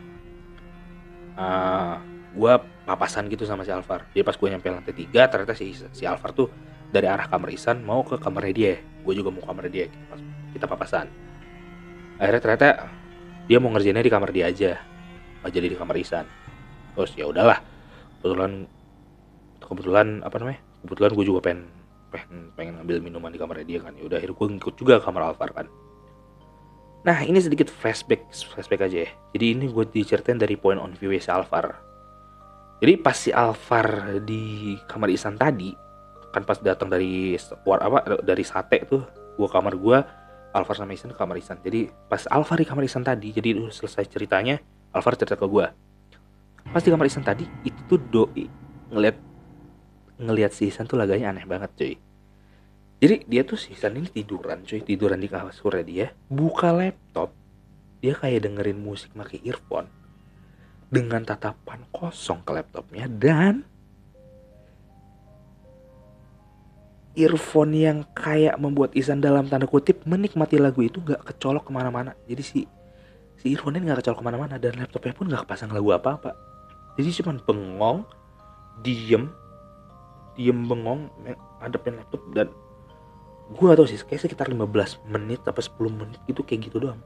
uh, gue papasan gitu sama si Alvar. Jadi pas gue nyampe lantai tiga ternyata si si Alvar tuh dari arah kamar Isan mau ke kamarnya dia. Gue juga mau ke kamar dia kita, kita papasan. Akhirnya ternyata dia mau ngerjainnya di kamar dia aja nggak jadi di kamar Isan. Terus ya udahlah kebetulan kebetulan apa namanya kebetulan gue juga pengen pengen pengen ngambil minuman di kamar dia kan. Ya udah akhirnya gue ngikut juga kamar Alvar kan. Nah ini sedikit flashback flashback aja ya. Jadi ini gue diceritain dari point on view si Alvar. Jadi pas si Alvar di kamar Isan tadi kan pas datang dari war apa dari sate tuh gua kamar gua Alvar sama Isan kamar Isan jadi pas Alvar di kamar Isan tadi jadi udah selesai ceritanya Alvar cerita ke gua. Pas di kamar Isan tadi itu tuh doi ngeliat ngeliat si Isan tuh laganya aneh banget cuy. Jadi dia tuh si Isan ini tiduran cuy. Tiduran di kasurnya dia. Buka laptop. Dia kayak dengerin musik pakai earphone. Dengan tatapan kosong ke laptopnya dan earphone yang kayak membuat Isan dalam tanda kutip menikmati lagu itu gak kecolok ke mana-mana. Jadi si si earphone ini gak kecolok ke mana-mana dan laptopnya pun gak kepasang lagu apa-apa. Jadi cuma bengong diem diem bengong hadapin laptop dan gue gak tau sih kayak sekitar 15 menit atau 10 menit gitu kayak gitu doang.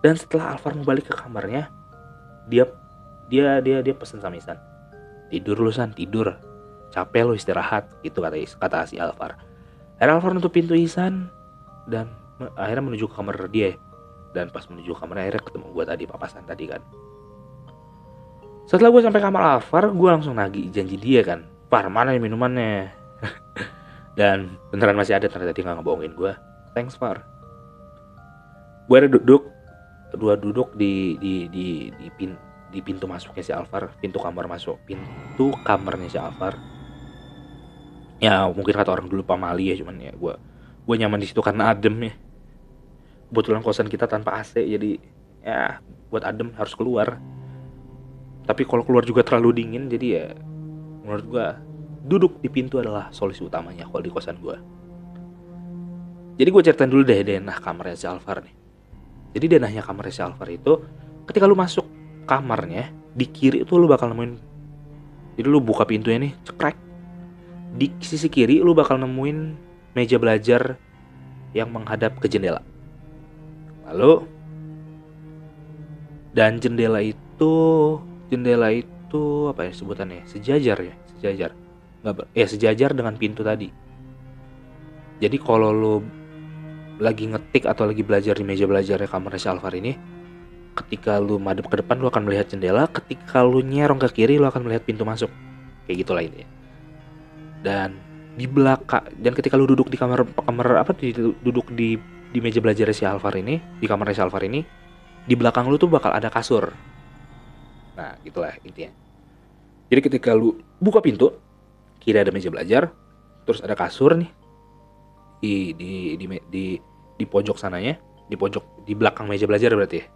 Dan setelah Alvar balik ke kamarnya dia dia dia dia pesen sama Isan tidur lu San tidur. Capek lu istirahat gitu kata kata si Alvar. Akhirnya Alvar nutup pintu Isan dan akhirnya menuju ke kamar dia. Dan pas menuju kamar akhirnya ketemu gue tadi papasan tadi kan setelah gue sampai kamar Alvar gue langsung nagih janji dia kan Far mana nih minumannya? Dan beneran masih ada ternyata dia nggak ngebohongin gue thanks Far. Gue ada duduk kedua duduk di di di di pin di pintu masuknya si Alvar pintu kamar masuk pintu kamarnya si Alvar ya mungkin kata orang dulu pamali ya cuman ya gue gue nyaman di situ karena adem ya. Kebetulan kosan kita tanpa AC jadi ya buat adem harus keluar tapi kalau keluar juga terlalu dingin jadi ya menurut gue duduk di pintu adalah solusi utamanya kalau di kosan gue jadi gue ceritain dulu deh denah kamarnya si Alvar nih. Jadi denahnya kamarnya si Alvar itu ketika lu masuk kamarnya di kiri itu lu bakal nemuin jadi lu buka pintunya nih cekrek. Di sisi kiri lu bakal nemuin meja belajar yang menghadap ke jendela. Lalu dan jendela itu jendela itu apa ya sebutannya sejajar ya sejajar. Nggak ya sejajar dengan pintu tadi. Jadi kalau lu lagi ngetik atau lagi belajar di meja belajar kamar si Alvar ini ketika lu madep ke depan lu akan melihat jendela. Ketika lu nyerong ke kiri lu akan melihat pintu masuk. Kayak gitulah ini dan di belakang dan ketika lu duduk di kamar kamar apa di, duduk di di meja belajar si Alvar ini di kamar si Alvar ini di belakang lu tuh bakal ada kasur nah gitulah intinya. Jadi ketika lu buka pintu kiri ada meja belajar terus ada kasur nih di di di, di di pojok sananya di pojok di belakang meja belajar berarti ya.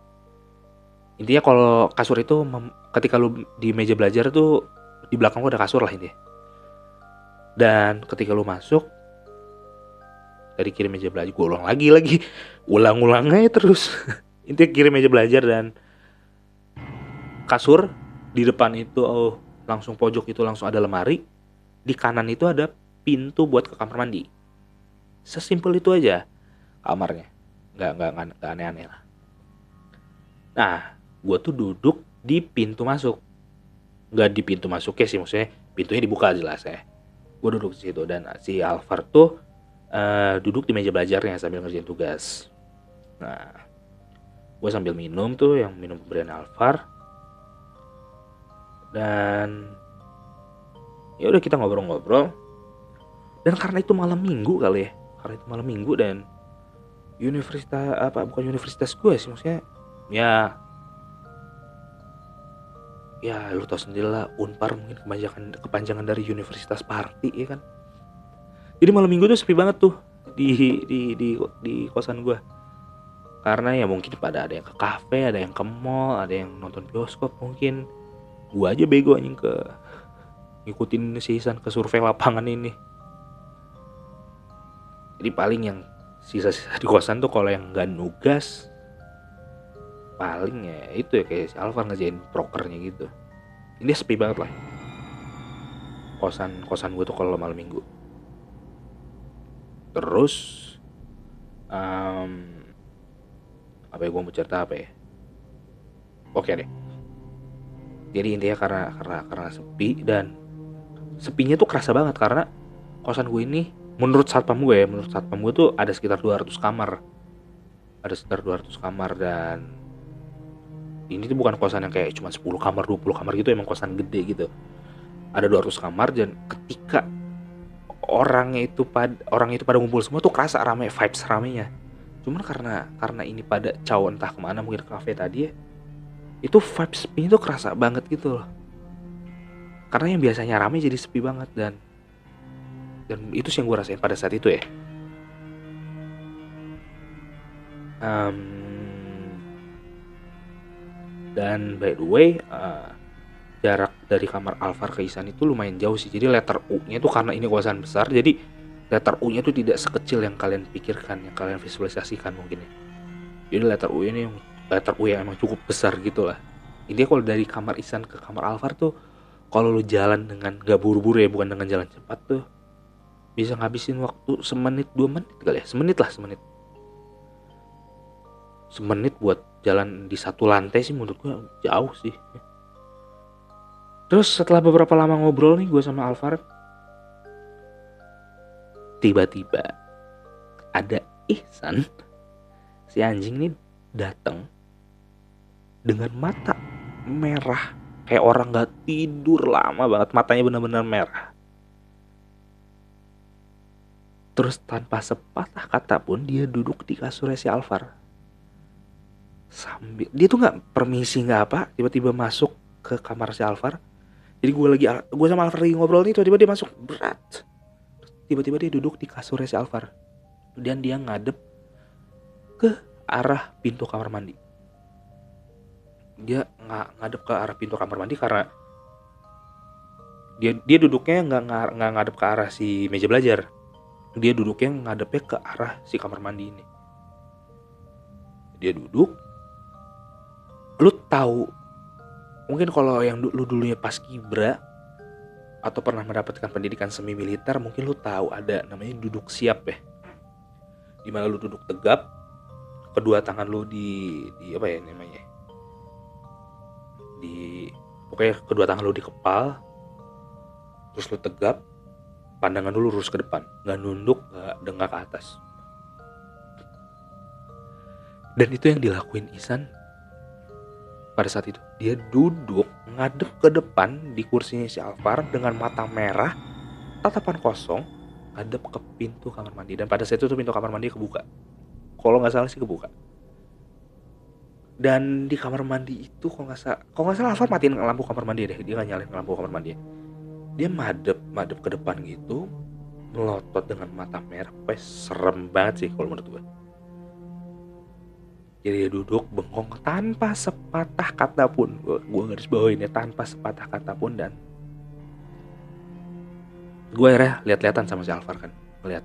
Intinya kalau kasur itu ketika lu di meja belajar tuh di belakang lu ada kasur lah intinya. Dan ketika lu masuk dari kiri meja belajar gue ulang lagi lagi. Ulang-ulang aja terus. Intinya kiri meja belajar dan kasur di depan itu oh, langsung pojok itu langsung ada lemari di kanan itu ada pintu buat ke kamar mandi. Sesimpel itu aja kamarnya. Nggak nggak nggak aneh-aneh lah. Nah gue tuh duduk di pintu masuk. Nggak di pintu masuknya sih maksudnya pintunya dibuka jelas ya. Gue duduk di situ dan si Alvar tuh uh, duduk di meja belajarnya sambil ngerjain tugas. Nah gue sambil minum tuh yang minum pemberian Alvar dan ya udah kita ngobrol-ngobrol. Dan karena itu malam minggu kali ya. Karena itu malam minggu dan universitas apa bukan universitas gue sih maksudnya. Ya. Ya lu tau sendiri lah unpar mungkin kepanjangan kepanjangan dari universitas party ya kan? Jadi malam minggu tuh sepi banget tuh di di di di kosan gue. Karena ya mungkin pada ada yang ke kafe ada yang ke mall ada yang nonton bioskop mungkin gue aja bego anjing ke ngikutin season ke survei lapangan ini. Jadi paling yang sisa-sisa di kosan tuh kalau yang nggak nugas paling ya itu ya kayak si Alvar ngerjain prokernya gitu. Ini sepi banget lah. Kosan kosan gue tuh kalau malam minggu. Terus um, apa ya gue mau cerita apa ya? Oke deh jadi intinya karena karena karena sepi dan sepinya tuh kerasa banget karena kosan gue ini menurut satpam gue ya menurut satpam gue tuh ada sekitar 200 kamar. Ada sekitar 200 kamar dan ini tuh bukan kosan yang kayak cuma 10 kamar 20 kamar gitu emang kosan gede gitu. Ada 200 kamar dan ketika orangnya itu pad orang itu pada ngumpul semua tuh kerasa rame vibes ramenya. Cuman karena karena ini pada caw entah ke mana mungkin ke kafe tadi ya itu vibes sepi itu kerasa banget gitu loh. Karena yang biasanya rame jadi sepi banget dan dan itu sih yang gue rasain pada saat itu ya. Um, dan by the way uh, jarak dari kamar Alvar ke Isan itu lumayan jauh sih. Jadi letter U nya itu karena ini kawasan besar jadi letter U nya itu tidak sekecil yang kalian pikirkan yang kalian visualisasikan mungkin ya. Jadi letter U ini letter U yang emang cukup besar gitu lah. Intinya kalau dari kamar Isan ke kamar Alvar tuh kalau lu jalan dengan gak buru-buru ya bukan dengan jalan cepat tuh bisa ngabisin waktu semenit dua menit kali ya? Semenit lah semenit. Semenit buat jalan di satu lantai sih menurut gue jauh sih. Terus setelah beberapa lama ngobrol nih gue sama Alvar tiba-tiba ada Ihsan si anjing nih datang dengan mata merah. Kayak orang gak tidur lama banget matanya benar-benar merah. Terus tanpa sepatah kata pun dia duduk di kasurnya si Alvar. sambil dia tuh nggak permisi nggak apa tiba-tiba masuk ke kamar si Alvar. Jadi gue lagi gue sama Alvar lagi ngobrol nih tiba-tiba dia masuk berat. Tiba-tiba dia duduk di kasur si Alvar. Dan dia ngadep ke arah pintu kamar mandi dia nggak ngadep ke arah pintu kamar mandi karena dia dia duduknya nggak nggak ngadep ke arah si meja belajar. Dia duduknya ngadepnya ke arah si kamar mandi ini. Dia duduk lu tahu mungkin kalau yang lu dulunya pas kibra atau pernah mendapatkan pendidikan semi militer mungkin lu tahu ada namanya duduk siap ya. Di mana lu duduk tegap kedua tangan lu di di apa ya namanya di pokoknya kedua tangan lu di kepal terus lu tegap pandangan dulu lurus ke depan. Nggak nunduk nggak dengak ke atas. Dan itu yang dilakuin Isan pada saat itu. Dia duduk ngadep ke depan di kursinya si Alvar dengan mata merah tatapan kosong ngadep ke pintu kamar mandi. Dan pada saat itu pintu kamar mandi kebuka. Kalau nggak salah sih kebuka dan di kamar mandi itu kalau nggak salah kalau nggak salah Alvar matiin lampu kamar mandi deh. Dia nggak nyalain lampu kamar mandi. Dia madep madep ke depan gitu melotot dengan mata merah. Wah, serem banget sih kalau menurut gue jadi dia duduk bengong tanpa sepatah kata pun. Gue, gue garis bawain ya tanpa sepatah kata pun dan gue akhirnya lihat-lihatan sama si Alvar kan. Melihat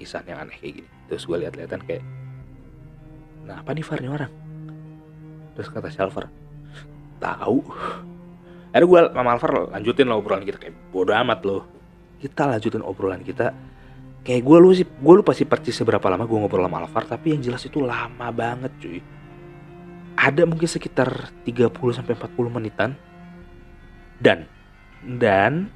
Isan yang aneh kayak gini. Terus gue lihat-lihatan kayak nah apa nih Far nih orang terus kata si tahu. Akhirnya gue sama Alvar lanjutin lah obrolan kita kayak bodo amat loh. Kita lanjutin obrolan kita kayak gue lu sih gue lu pasti percis seberapa lama gue ngobrol sama Alvar tapi yang jelas itu lama banget cuy. Ada mungkin sekitar 30 sampai 40 menitan. Dan dan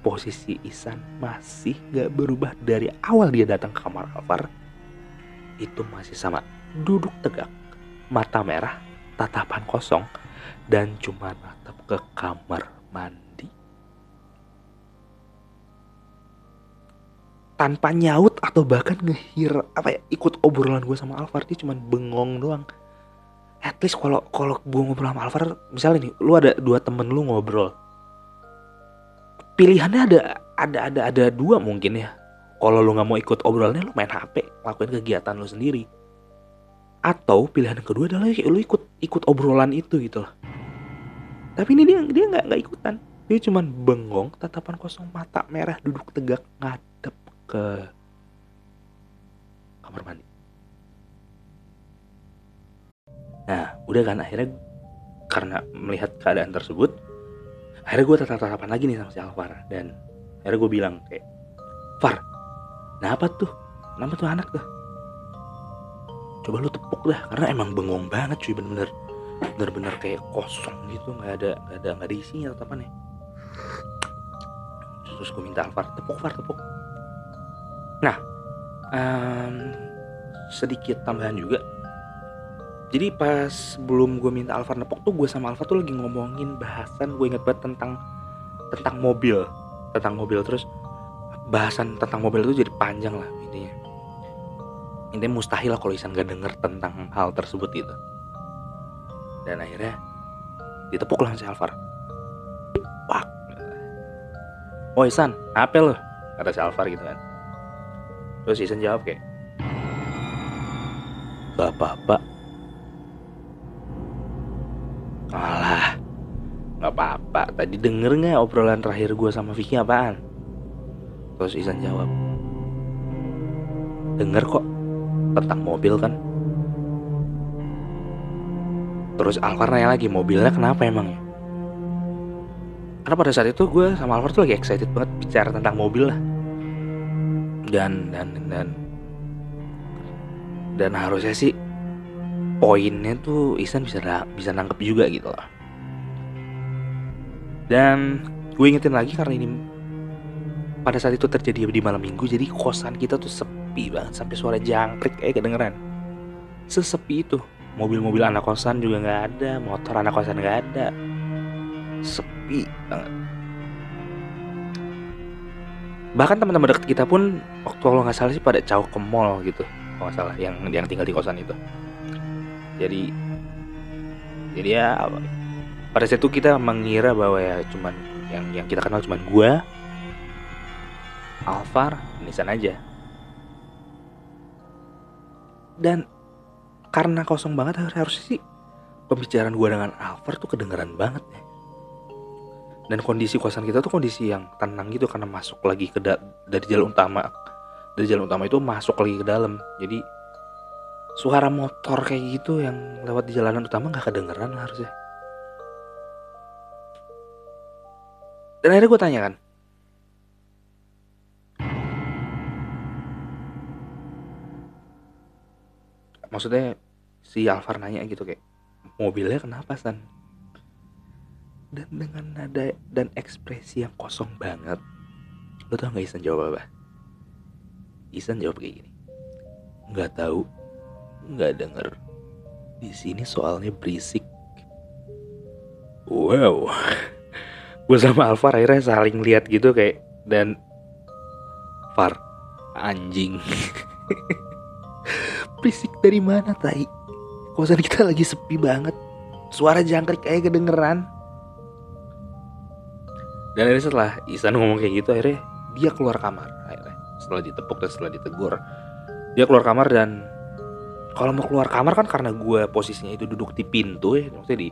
posisi Isan masih gak berubah dari awal dia datang ke kamar Alvar itu masih sama duduk tegak mata merah tatapan kosong dan cuma natap ke kamar mandi. Tanpa nyaut atau bahkan ngehir apa ya ikut obrolan gue sama Alvar dia cuma bengong doang. At least kalau kalau gue ngobrol sama Alvar misalnya nih lu ada dua temen lu ngobrol. Pilihannya ada ada ada ada dua mungkin ya. Kalau lu nggak mau ikut obrolannya lu main HP lakuin kegiatan lu sendiri atau pilihan kedua adalah lu ikut ikut obrolan itu gitu loh. Tapi ini dia dia nggak nggak ikutan. Dia cuman bengong tatapan kosong mata merah duduk tegak ngadep ke kamar mandi. Nah udah kan akhirnya karena melihat keadaan tersebut akhirnya gue tatap-tatapan lagi nih sama si Alvar. Dan akhirnya gue bilang kayak Far kenapa tuh? Kenapa tuh anak tuh coba lu tepuk dah karena emang bengong banget cuy bener-bener. Bener-bener kayak kosong gitu nggak ada nggak ada nggak ada isinya tatapannya. Terus gue minta Alvar tepuk Far tepuk. Nah um, sedikit tambahan juga. Jadi pas belum gue minta Alvar nepok tuh gue sama Alvar tuh lagi ngomongin bahasan gue inget banget tentang tentang mobil tentang mobil. Terus bahasan tentang mobil itu jadi panjang lah intinya mustahil lah kalau Isan gak denger tentang hal tersebut gitu dan akhirnya ditepuk lah si Alvar Wah. Oh Isan, apa lo? Kata si Alvar gitu kan Terus Isan jawab kayak Gak apa-apa Alah Gak apa-apa Tadi denger gak obrolan terakhir gue sama Vicky apaan? Terus Isan jawab Denger kok Tentang mobil kan Terus Alvar nanya lagi mobilnya kenapa emang? Karena pada saat itu gue sama Alvar tuh lagi excited banget bicara tentang mobil lah Dan dan dan Dan harusnya sih poinnya tuh Isan bisa bisa nangkep juga gitu loh. Dan gue ingetin lagi karena ini pada saat itu terjadi di malam minggu jadi kosan kita tuh sepi banget sampai suara jangkrik kayak kedengeran. Sesepi itu. Mobil-mobil anak kosan juga nggak ada, motor anak kosan nggak ada. Sepi banget. Bahkan teman-teman deket kita pun waktu kalau nggak salah sih pada jauh ke mall gitu, kalau nggak salah yang yang tinggal di kosan itu jadi jadi ya pada saat itu kita mengira bahwa ya cuman yang yang kita kenal cuman gua Alvar Nisan aja dan karena kosong banget harusnya sih pembicaraan gua dengan Alvar tuh kedengeran banget ya. Dan kondisi kosan kita tuh kondisi yang tenang gitu karena masuk lagi ke dari jalan utama dari jalan utama itu masuk lagi ke dalam. Jadi suara motor kayak gitu yang lewat di jalanan utama nggak kedengeran harusnya. Dan akhirnya gue tanya kan maksudnya si Alvar nanya gitu kayak mobilnya kenapa san? Dan dengan nada dan ekspresi yang kosong banget lo tau gak Isan jawab apa? Isan jawab kayak gini nggak tahu nggak denger. Di sini soalnya berisik. Wow. Gue sama Alvar akhirnya saling lihat gitu kayak dan Far anjing berisik dari mana tai? Kosan kita lagi sepi banget. Suara jangkrik kayak kedengeran. Dan akhirnya setelah Isan ngomong kayak gitu akhirnya dia keluar kamar. Akhirnya setelah ditepuk dan setelah ditegur dia keluar kamar dan kalau mau keluar kamar kan karena gue posisinya itu duduk di pintu ya maksudnya di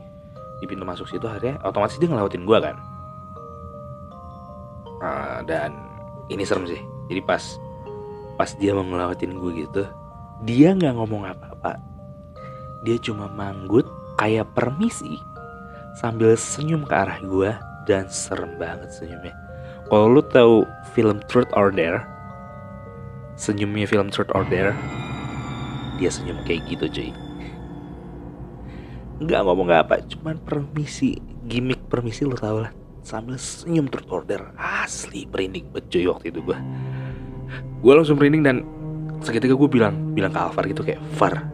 di pintu masuk situ akhirnya otomatis dia ngelawatin gue kan. Uh, dan ini serem sih. Jadi pas pas dia mau ngelawatin gue gitu dia nggak ngomong apa-apa dia cuma manggut kayak permisi sambil senyum ke arah gue dan serem banget senyumnya. Kalau lu tahu film Truth or Dare, senyumnya film Truth or Dare, dia senyum kayak gitu cuy. Nggak ngomong apa, cuman permisi, gimmick permisi lu tau lah. Sambil senyum Truth or Dare, asli merinding banget cuy waktu itu gue. Gue langsung merinding dan seketika gue bilang, bilang ke Alvar gitu kayak, Far,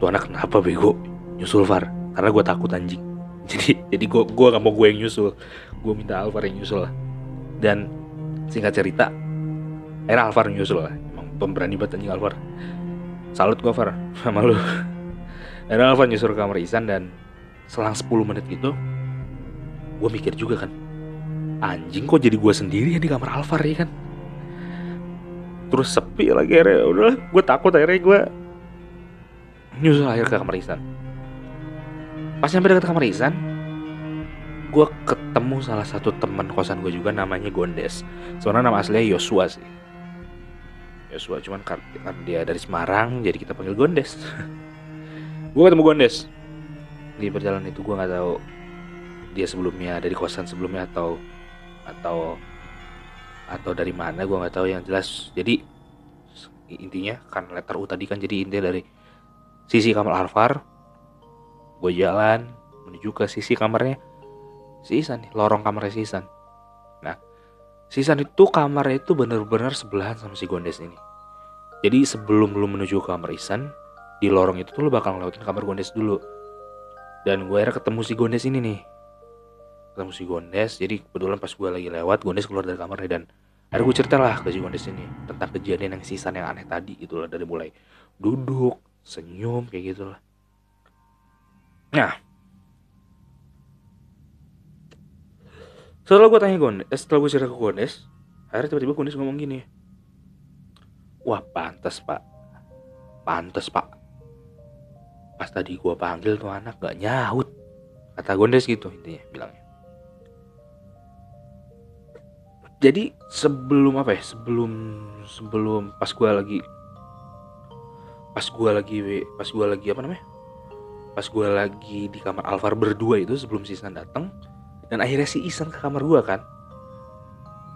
tuh anak kenapa bego? Nyusul Far, karena gue takut anjing. Jadi jadi gue gue gak mau gue yang nyusul. Gue minta Alvar yang nyusul lah. Dan singkat cerita akhirnya Alvar nyusul lah. Emang pemberani banget anjing Alvar. Salut gue Alvar sama lu. Akhirnya Alvar nyusul ke kamar Isan dan selang 10 menit gitu gue mikir juga kan anjing kok jadi gue sendiri ya di kamar Alvar ya kan terus sepi lagi akhirnya. Udah gue takut akhirnya gue nyusul akhir ke kamar Isan pas nyampe dekat kamar Izan gue ketemu salah satu teman kosan gue juga namanya Gondes. Sebenarnya nama aslinya Yosua sih. Yosua cuman kan dia dari Semarang jadi kita panggil Gondes. Gue ketemu Gondes. Di perjalanan itu gue nggak tahu dia sebelumnya dari kosan sebelumnya atau atau atau dari mana gue nggak tahu. Yang jelas jadi intinya kan letter U tadi kan jadi intinya dari sisi kamar Alvar gue jalan menuju ke sisi kamarnya si Isan nih lorong kamarnya si Isan. Nah si Isan itu kamarnya itu bener-bener sebelahan sama si Gondes ini. Jadi sebelum lu menuju ke kamar Isan di lorong itu tuh lu bakal ngelewatin kamar Gondes dulu. Dan gue akhirnya ketemu si Gondes ini nih. Ketemu si Gondes jadi kebetulan pas gue lagi lewat Gondes keluar dari kamarnya dan akhirnya gue cerita lah ke si Gondes ini tentang kejadian yang sisan yang aneh tadi gitu lah dari mulai duduk senyum kayak gitu lah Nah, setelah gue tanya Gondes, eh, setelah gue cerita ke Gondes, akhirnya tiba-tiba Gondes ngomong gini, wah pantas pak, pantas pak. Pas tadi gue panggil tuh anak gak nyaut, kata Gondes gitu intinya bilangnya. Jadi sebelum apa ya, sebelum sebelum pas gue lagi pas gue lagi pas gue lagi apa namanya? Pas gue lagi di kamar Alvar berdua itu sebelum si Isan datang dan akhirnya si Isan ke kamar gue kan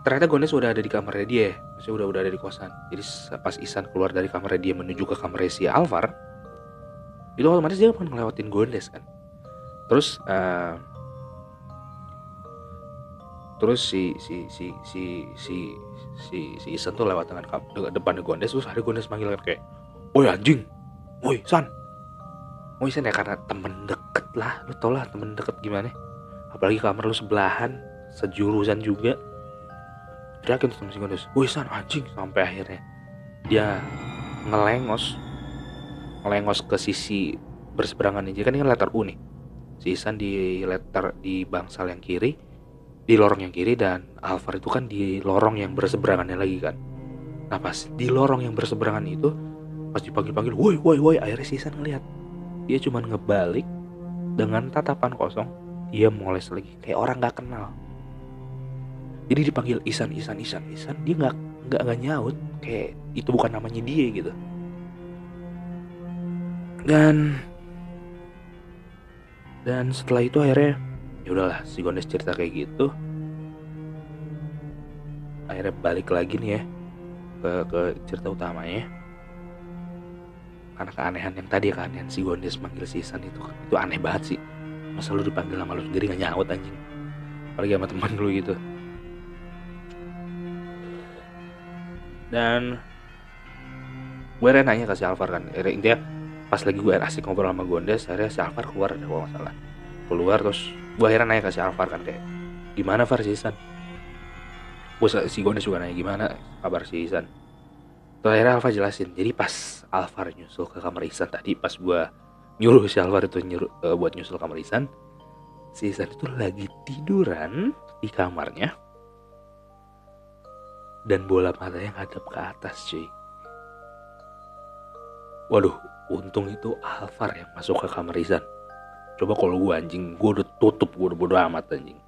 ternyata Gondes udah ada di kamarnya dia masih udah udah ada di kosan. Jadi pas Isan keluar dari kamarnya dia menuju ke kamarnya si Alvar itu otomatis dia akan ngelewatin Gondes kan. Terus uh, terus si si si si si si si Isan tuh lewat dengan depan Gondes terus ada Gondes manggil kayak woi anjing! Woi San! Mau ya karena temen deket lah lu tau lah temen deket gimana. Apalagi kamar lu sebelahan sejurusan juga. Teriakin tuh si Gondes woi san anjing! Sampai akhirnya dia ngelengos ngelengos ke sisi berseberangan kan ini kan letter U nih. Si Isan di letter di bangsal yang kiri di lorong yang kiri dan Alvar itu kan di lorong yang berseberangannya lagi kan? Nah pas di lorong yang berseberangan itu pas dipanggil-panggil woi woi woi akhirnya Isan ngeliat dia cuma ngebalik dengan tatapan kosong dia moles lagi kayak orang gak kenal. Jadi dipanggil Isan Isan Isan Isan dia nggak nggak nggak nyaut kayak itu bukan namanya dia gitu. Dan dan setelah itu akhirnya ya udahlah si Gondes cerita kayak gitu. Akhirnya balik lagi nih ya ke ke cerita utamanya. Karena keanehan yang tadi keanehan si Gondes manggil si Isan itu itu aneh banget sih. Masa lu dipanggil sama lu sendiri gak nyaut anjing? Apalagi sama teman lu gitu. Dan gue nanya ke si Alvar kan. Intinya pas lagi gue asik ngobrol sama Gondes akhirnya si Alvar keluar ada kalau salah keluar terus gue akhirnya nanya ke si Alvar kan kayak gimana Far si Isan? Gue si Gondes juga nanya gimana kabar si Isan? Terus akhirnya Alvar jelasin. Jadi pas Alvar nyusul ke kamar Isan tadi pas gue nyuruh si Alvar itu nyuruh uh, buat nyusul kamar Isan si Isan itu lagi tiduran di kamarnya dan bola matanya ngadep ke atas cuy. Waduh untung itu Alvar yang masuk ke kamar Izan coba kalau gue anjing gue udah tutup gue udah bodo amat anjing.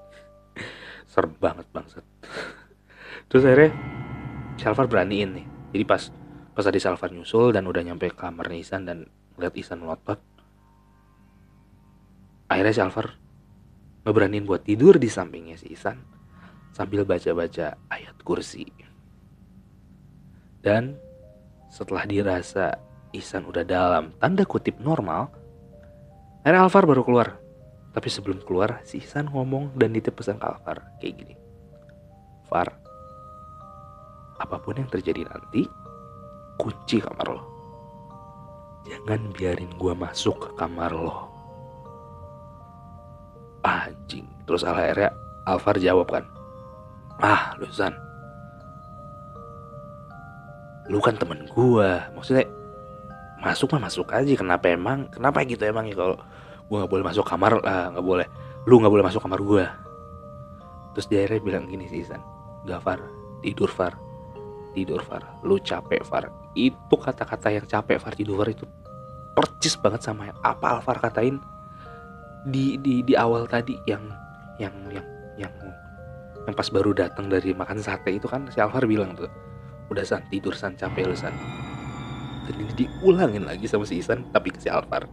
Serem banget bangsat. Terus akhirnya si Alvar beraniin nih. Jadi pas pas tadi Salvar nyusul dan udah nyampe kamar Isan dan ngeliat Isan melotot akhirnya si Alvar ngeberaniin buat tidur di sampingnya si Isan sambil baca-baca ayat kursi. Dan setelah dirasa Isan udah dalam tanda kutip normal, akhirnya Alvar baru keluar. Tapi sebelum keluar, si Isan ngomong dan nitip pesan ke Alvar kayak gini. Far, apa pun yang terjadi nanti, kunci kamar lo. Jangan biarin gua masuk ke kamar lo. Anjing. Terus akhirnya Alvar jawab kan. Ah, lu San, lu kan temen gua maksudnya masuk mah masuk aja kenapa emang kenapa gitu emang ya kalau gua nggak boleh masuk kamar lah nggak boleh. Lu nggak boleh masuk kamar gua. Terus dia akhirnya bilang gini sih San. Gafar tidur Far. Tidur Far. Lu capek Far. Itu kata-kata yang capek Far tidur Far itu percis banget sama yang apa Alvar katain di di di awal tadi yang yang yang yang yang pas baru datang dari makan sate itu kan si Alvar bilang tuh udah san tidur san capek lu san. Dan ini diulangin lagi sama si Isan tapi ke si Alvar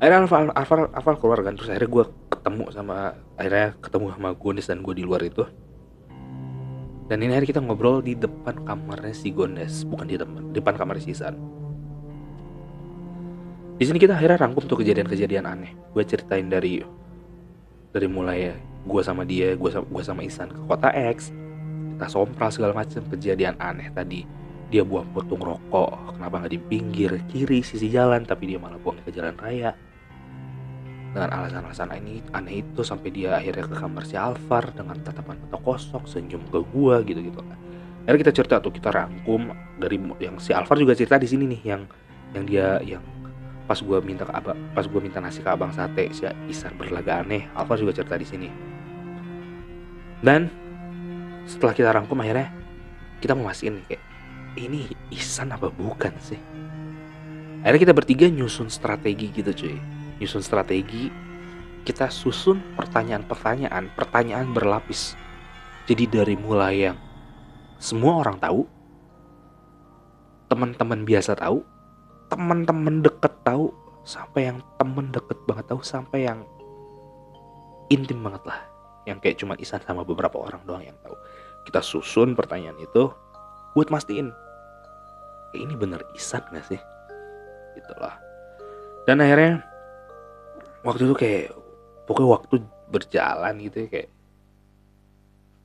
akhirnya Alvar, Alvar, Alvar keluar kan terus akhirnya gue ketemu sama akhirnya ketemu sama Gondes dan gue di luar itu. Dan ini akhirnya kita ngobrol di depan kamarnya si Gondes bukan di depan depan kamar si di sini kita akhirnya rangkum tuh kejadian-kejadian aneh. Gue ceritain dari dari mulai gue sama dia gue sama, gue sama Isan ke kota X kita sompral segala macam kejadian aneh tadi dia buang putung rokok. Kenapa nggak di pinggir kiri sisi jalan tapi dia malah buang ke jalan raya? Dengan alasan-alasan ini aneh itu sampai dia akhirnya ke kamar si Alvar dengan tatapan mata kosong senyum ke gua gitu gitu kan akhirnya kita cerita tuh kita rangkum dari yang si Alvar juga cerita di sini nih yang yang dia yang pas gua minta ke abang pas gua minta nasi ke abang sate si Isan berlaga aneh. Alvar juga cerita di sini. Dan setelah kita rangkum akhirnya kita mau mastiin nih kayak ini Isan apa bukan sih? Akhirnya kita bertiga nyusun strategi gitu cuy. Nyusun strategi kita susun pertanyaan-pertanyaan pertanyaan berlapis. Jadi dari mulai yang semua orang tahu teman-teman biasa tahu teman-teman deket tahu sampai yang temen deket banget tahu sampai yang intim banget lah. Yang kayak cuma Isan sama beberapa orang doang yang tahu. Kita susun pertanyaan itu buat mastiin. Eh, ini bener Isan gak sih? Itulah dan akhirnya waktu itu kayak pokoknya waktu berjalan gitu ya kayak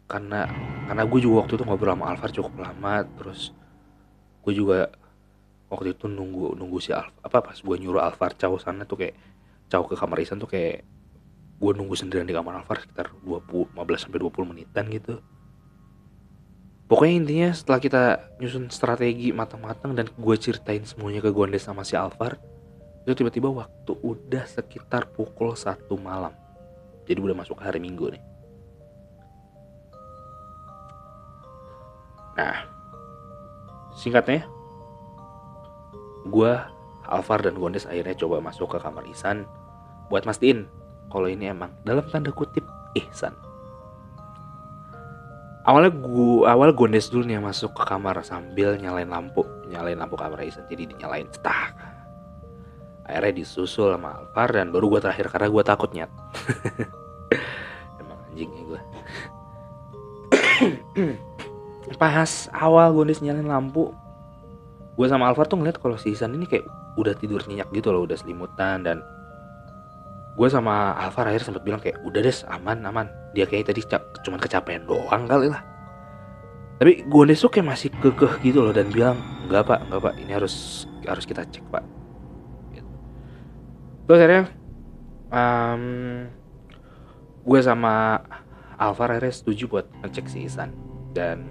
karena karena gue juga waktu itu ngobrol sama Alvar cukup lama terus gue juga waktu itu nunggu nunggu si Alvar apa pas gue nyuruh Alvar caw sana tuh kayak caw ke kamar Isan tuh kayak gue nunggu sendirian di kamar Alvar sekitar 20 15 sampai 20 menitan gitu pokoknya intinya setelah kita nyusun strategi matang-matang dan gue ceritain semuanya ke Gondes sama si Alvar itu tiba-tiba waktu udah sekitar pukul satu malam. Jadi udah masuk hari minggu nih. Nah singkatnya gue Alvar dan Gondes akhirnya coba masuk ke kamar Isan buat mastiin kalau ini emang dalam tanda kutip ihsan awalnya gua awal Gondes dulu nih masuk ke kamar sambil nyalain lampu nyalain lampu kamar Isan jadi dinyalain cetak akhirnya disusul sama Alvar dan baru gue terakhir karena gue takut nyet. Emang anjingnya gue pas awal Gondes nyalain lampu gue sama Alvar tuh ngeliat kalau si Isan ini kayak udah tidur nyenyak gitu loh udah selimutan dan gue sama Alvar akhirnya sempat bilang kayak udah des aman aman. Dia kayak tadi cuman kecapean doang kali lah. Tapi Gondes tuh kayak masih kekeh gitu loh dan bilang enggak pak enggak pak. Ini harus harus kita cek pak. Terus akhirnya um, gue sama Alvar akhirnya setuju buat ngecek si Isan. Dan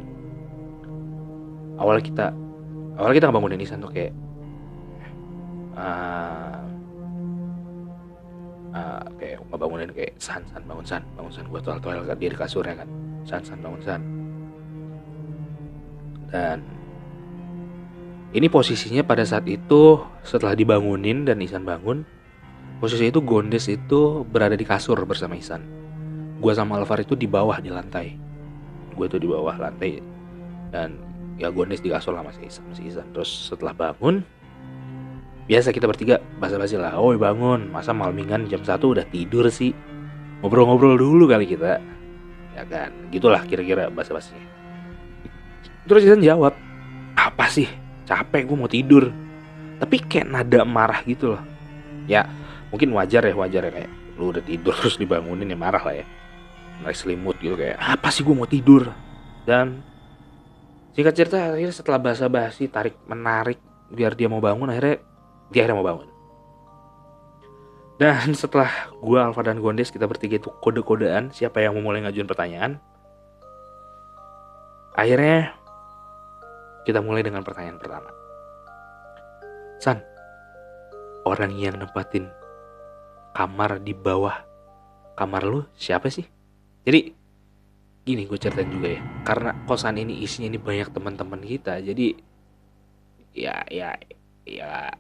awalnya kita awalnya kita ngebangunin Isan tuh kayak uh, uh, kayak ngebangunin kayak san san bangun san bangun san gue tuh toel dia di kasur ya kan san san bangun san dan ini posisinya pada saat itu setelah dibangunin dan Isan bangun Posisi itu Gondes itu berada di kasur bersama Isan. Gue sama Alvar itu di bawah di lantai. Gue tuh di bawah lantai dan ya Gondes di kasur lah masih Isan, masih Isan. Terus setelah bangun, biasa kita bertiga basa-basi lah. Oh bangun, masa malmingan jam satu udah tidur sih? Ngobrol-ngobrol dulu kali kita. Ya kan, gitulah kira-kira basa-basinya. Terus Isan jawab, apa sih? Capek gue mau tidur. Tapi kayak nada marah gitu loh. Ya, mungkin wajar ya wajar ya kayak lu udah tidur terus dibangunin ya marah lah ya naik selimut gitu kayak apa sih gue mau tidur dan singkat cerita akhirnya setelah basa-basi tarik menarik biar dia mau bangun akhirnya dia akhirnya mau bangun. Dan setelah gue Alfa dan Gondes kita bertiga itu kode-kodean siapa yang mau mulai ngajuin pertanyaan akhirnya kita mulai dengan pertanyaan pertama. San orang yang nempatin kamar di bawah kamar lu siapa sih? Jadi gini gue ceritain juga ya. Karena kosan ini isinya ini banyak teman-teman kita jadi ya ya ya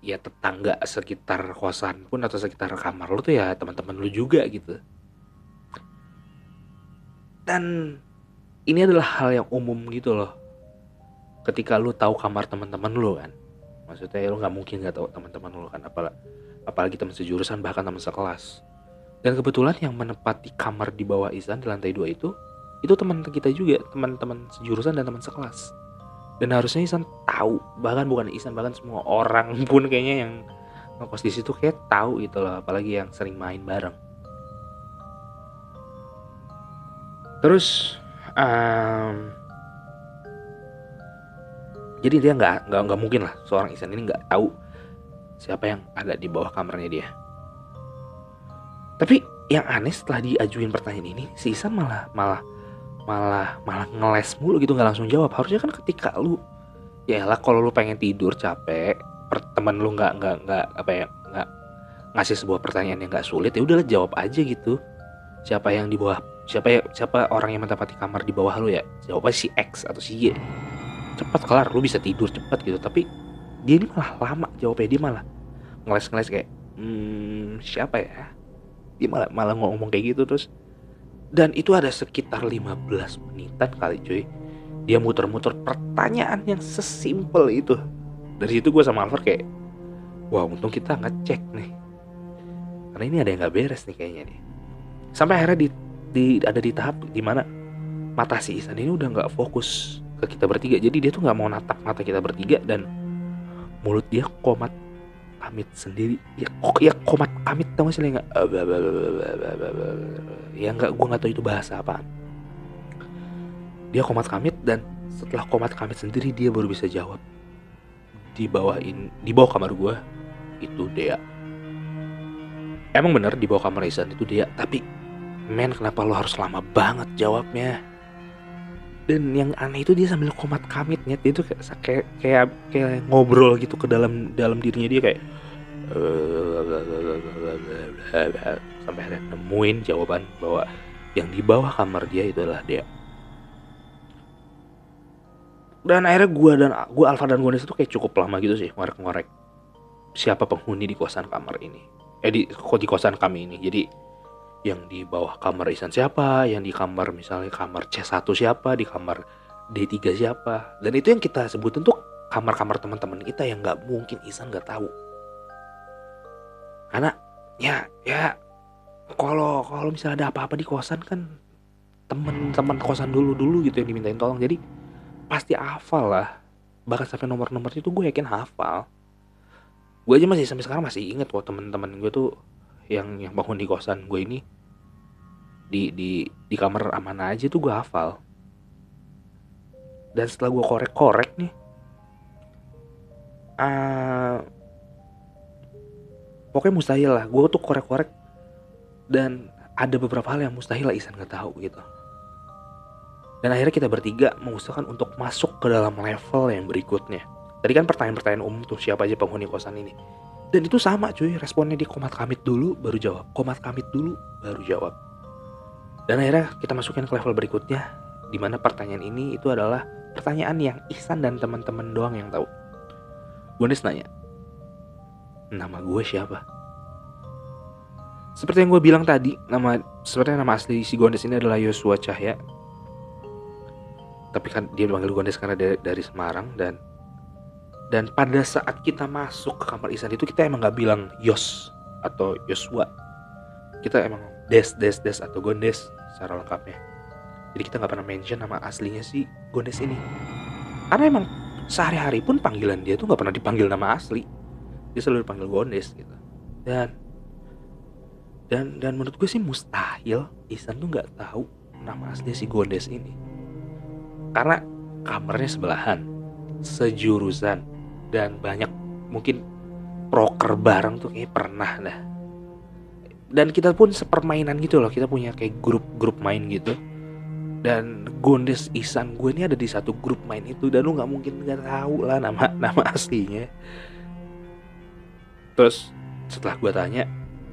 ya tetangga sekitar kosan pun atau sekitar kamar lu tuh ya teman-teman lu juga gitu dan ini adalah hal yang umum gitu loh ketika lu tahu kamar teman-teman lu kan maksudnya lu nggak mungkin nggak tahu teman-teman lu kan apalah apalagi teman sejurusan bahkan teman sekelas. Dan kebetulan yang menempati kamar di bawah Isan di lantai dua itu, itu teman kita juga, teman-teman sejurusan dan teman sekelas. Dan harusnya Isan tahu, bahkan bukan Isan, bahkan semua orang pun kayaknya yang ngekos di situ kayak tahu itu loh, apalagi yang sering main bareng. Terus, um, jadi dia nggak nggak nggak mungkin lah seorang Isan ini nggak tahu siapa yang ada di bawah kamarnya dia. Tapi yang aneh setelah diajuin pertanyaan ini, si Isan malah malah malah malah ngeles mulu gitu nggak langsung jawab. Harusnya kan ketika lu ya lah kalau lu pengen tidur capek, teman lu nggak nggak nggak apa ya nggak ngasih sebuah pertanyaan yang nggak sulit ya udahlah jawab aja gitu. Siapa yang di bawah siapa ya siapa orang yang menempati kamar di bawah lu ya? Jawabnya si X atau si Y. Cepat kelar lu bisa tidur cepat gitu. Tapi dia ini malah lama jawabnya dia malah ngeles-ngeles kayak hmm, siapa ya? Dia malah malah ngomong kayak gitu terus dan itu ada sekitar 15 menitan kali cuy. Dia muter-muter pertanyaan yang sesimpel itu. Dari situ gue sama Alvar kayak wah untung kita ngecek nih. Karena ini ada yang nggak beres nih kayaknya nih. Sampai akhirnya di, di ada di tahap di mana mata si Isan ini udah nggak fokus ke kita bertiga. Jadi dia tuh nggak mau natap mata kita bertiga dan mulut dia komat kamit sendiri. Ya kok ya komat kamit tau sih nggak ya nggak gue nggak tahu itu bahasa apa dia komat kamit dan setelah komat kamit sendiri dia baru bisa jawab. Di bawah in di bawah kamar gue itu dia emang bener di bawah kamar Isan itu dia tapi men kenapa lo harus lama banget jawabnya dan yang aneh itu dia sambil komat kamitnya dia tuh kayak kayak kayak, kayak ngobrol gitu ke dalam dalam dirinya. Dia kayak sampai akhirnya nemuin jawaban bahwa yang di bawah kamar dia itu adalah dia. Dan akhirnya gue dan gue Alfa dan Gones itu kayak cukup lama gitu sih ngorek-ngorek siapa penghuni di kosan kamar ini. Eh di di kosan kami ini. Jadi yang di bawah kamar Isan siapa yang di kamar misalnya kamar C1 siapa di kamar D3 siapa. Dan itu yang kita sebutin tuh kamar-kamar teman-teman kita yang nggak mungkin Isan nggak tahu. Karena ya ya kalau kalau misalnya ada apa-apa di kosan kan temen-temen kosan dulu dulu gitu yang dimintain tolong. Jadi pasti hafal lah. Bahkan sampai nomor-nomor itu gue yakin hafal. Gue aja masih sampai sekarang masih inget kok teman-teman gue tuh yang yang bangun di kosan gue ini di di di kamar aman aja tuh gue hafal dan setelah gue korek-korek nih uh, pokoknya mustahil lah gue tuh korek-korek dan ada beberapa hal yang mustahil lah Isan nggak tahu gitu dan akhirnya kita bertiga mengusahakan untuk masuk ke dalam level yang berikutnya. Tadi kan pertanyaan-pertanyaan umum tuh siapa aja penghuni kosan ini. Dan itu sama cuy, responnya di komat kamit dulu baru jawab. Komat kamit dulu baru jawab. Dan akhirnya kita masukin ke level berikutnya. Di mana pertanyaan ini itu adalah pertanyaan yang Ihsan dan teman-teman doang yang tahu. Gondes nanya, nama gue siapa? Seperti yang gue bilang tadi, nama seperti nama asli si Gondes ini adalah Yosua Cahya tapi kan dia dipanggil Gondes karena dari, dari Semarang dan dan pada saat kita masuk ke kamar Isan itu kita emang nggak bilang Yos atau Yosua. Kita emang Des Des Des atau Gondes secara lengkapnya. Jadi kita nggak pernah mention nama aslinya si Gondes ini. Karena emang sehari-hari pun panggilan dia tuh nggak pernah dipanggil nama asli. Dia selalu dipanggil Gondes gitu. Dan dan dan menurut gue sih mustahil Isan tuh nggak tahu nama asli si Gondes ini. Karena kamarnya sebelahan sejurusan dan banyak mungkin proker bareng tuh kayak pernah dah. Dan kita pun sepermainan gitu loh kita punya kayak grup-grup main gitu. Dan Gondes Isan gue ini ada di satu grup main itu dan lu nggak mungkin nggak tahu lah nama nama aslinya. Terus setelah gue tanya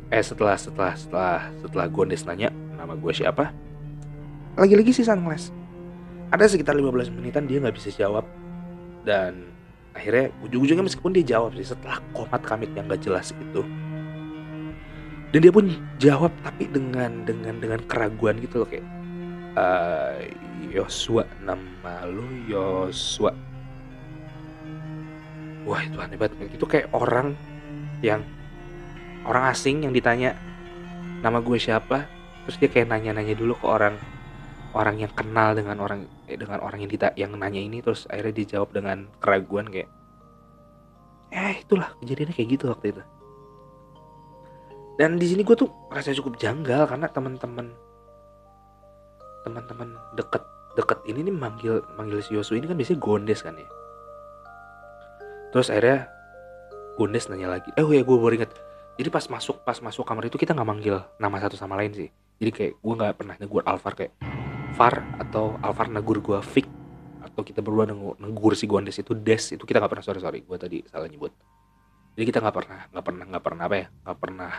eh setelah setelah setelah setelah Gondes nanya nama gue siapa? Lagi-lagi sih Sunless. Ada sekitar 15 menitan dia nggak bisa jawab. Dan akhirnya ujung-ujungnya meskipun dia jawab sih setelah komat kamit yang gak jelas itu dan dia pun jawab tapi dengan dengan dengan keraguan gitu loh kayak uh, Yosua nama lu Yosua. Wah itu aneh banget. Itu kayak orang yang orang asing yang ditanya nama gue siapa? Terus dia kayak nanya-nanya dulu ke orang orang yang kenal dengan orang eh, dengan orang yang dita yang nanya ini terus akhirnya dijawab dengan keraguan kayak eh itulah kejadiannya kayak gitu waktu itu. Dan di sini gue tuh rasa cukup janggal karena teman-teman teman-teman deket deket ini nih manggil manggil si Yosu ini kan biasanya Gondes kan ya. Terus akhirnya Gondes nanya lagi eh oh ya gue baru inget. Jadi pas masuk pas masuk kamar itu kita nggak manggil nama satu sama lain sih. Jadi kayak gue nggak pernah negur Alvar kayak Far atau Alvar negur gue Fik atau kita berdua negur si Gondes itu Des itu kita nggak pernah sorry sorry gue tadi salah nyebut. Jadi kita nggak pernah nggak pernah nggak pernah apa ya nggak pernah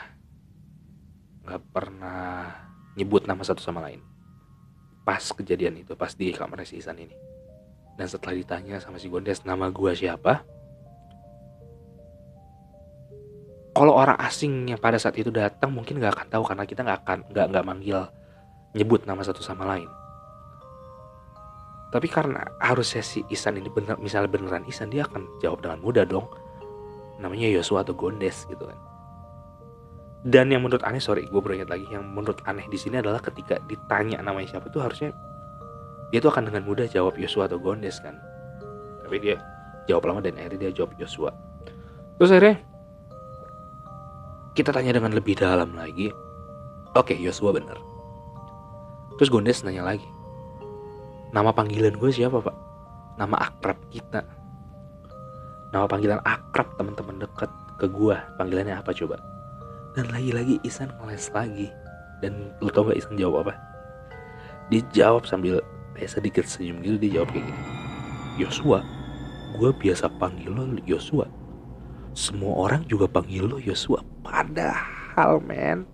nggak pernah nyebut nama satu sama lain. Pas kejadian itu pas di kamar si Isan ini. Dan setelah ditanya sama si Gondes nama gue siapa? Kalau orang asing yang pada saat itu datang mungkin nggak akan tahu karena kita nggak akan nggak nggak manggil nyebut nama satu sama lain tapi karena harusnya si Isan ini bener misalnya beneran Isan dia akan jawab dengan mudah dong. Namanya Yosua atau Gondes gitu kan. Dan yang menurut aneh sorry gue beringat lagi yang menurut aneh di sini adalah ketika ditanya namanya siapa tuh harusnya dia tuh akan dengan mudah jawab Yosua atau Gondes kan. Tapi dia jawab lama dan akhirnya dia jawab Yosua. Terus akhirnya kita tanya dengan lebih dalam lagi. Oke Yosua bener. Terus Gondes nanya lagi Nama panggilan gue siapa pak? Nama akrab kita. Nama panggilan akrab teman-teman dekat ke gue. Panggilannya apa coba? Dan lagi-lagi Isan ngeles lagi. Dan lu tau gak Isan jawab apa? Dia jawab sambil kayak sedikit senyum gitu. Dia jawab kayak gini. Yosua, gue biasa panggil lo Yosua. semua orang juga panggil lo Yosua padahal men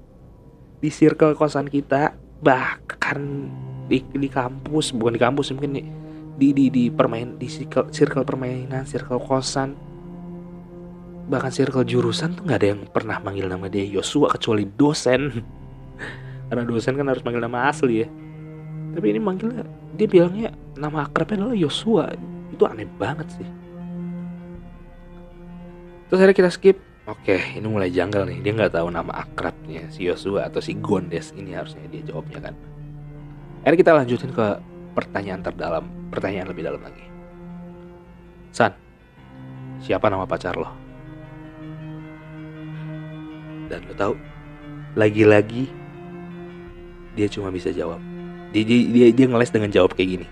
di circle kosan kita bahkan di di kampus bukan di kampus mungkin di di di, di permain di circle, circle permainan circle kosan. Bahkan circle jurusan tuh nggak ada yang pernah manggil nama dia Yosua kecuali dosen. Karena dosen kan harus manggil nama asli ya. Tapi ini manggilnya dia bilangnya nama akrabnya adalah Yosua. Itu aneh banget sih. Terus akhirnya kita skip. Oke ini mulai janggal nih. Dia nggak tahu nama akrabnya si Yosua atau si Gondes. Ini harusnya dia jawabnya kan akhirnya kita lanjutin ke pertanyaan terdalam pertanyaan lebih dalam lagi. San siapa nama pacar lo? Dan lo tahu lagi-lagi dia cuma bisa jawab. Dia dia dia, dia ngeles dengan jawab kayak gini.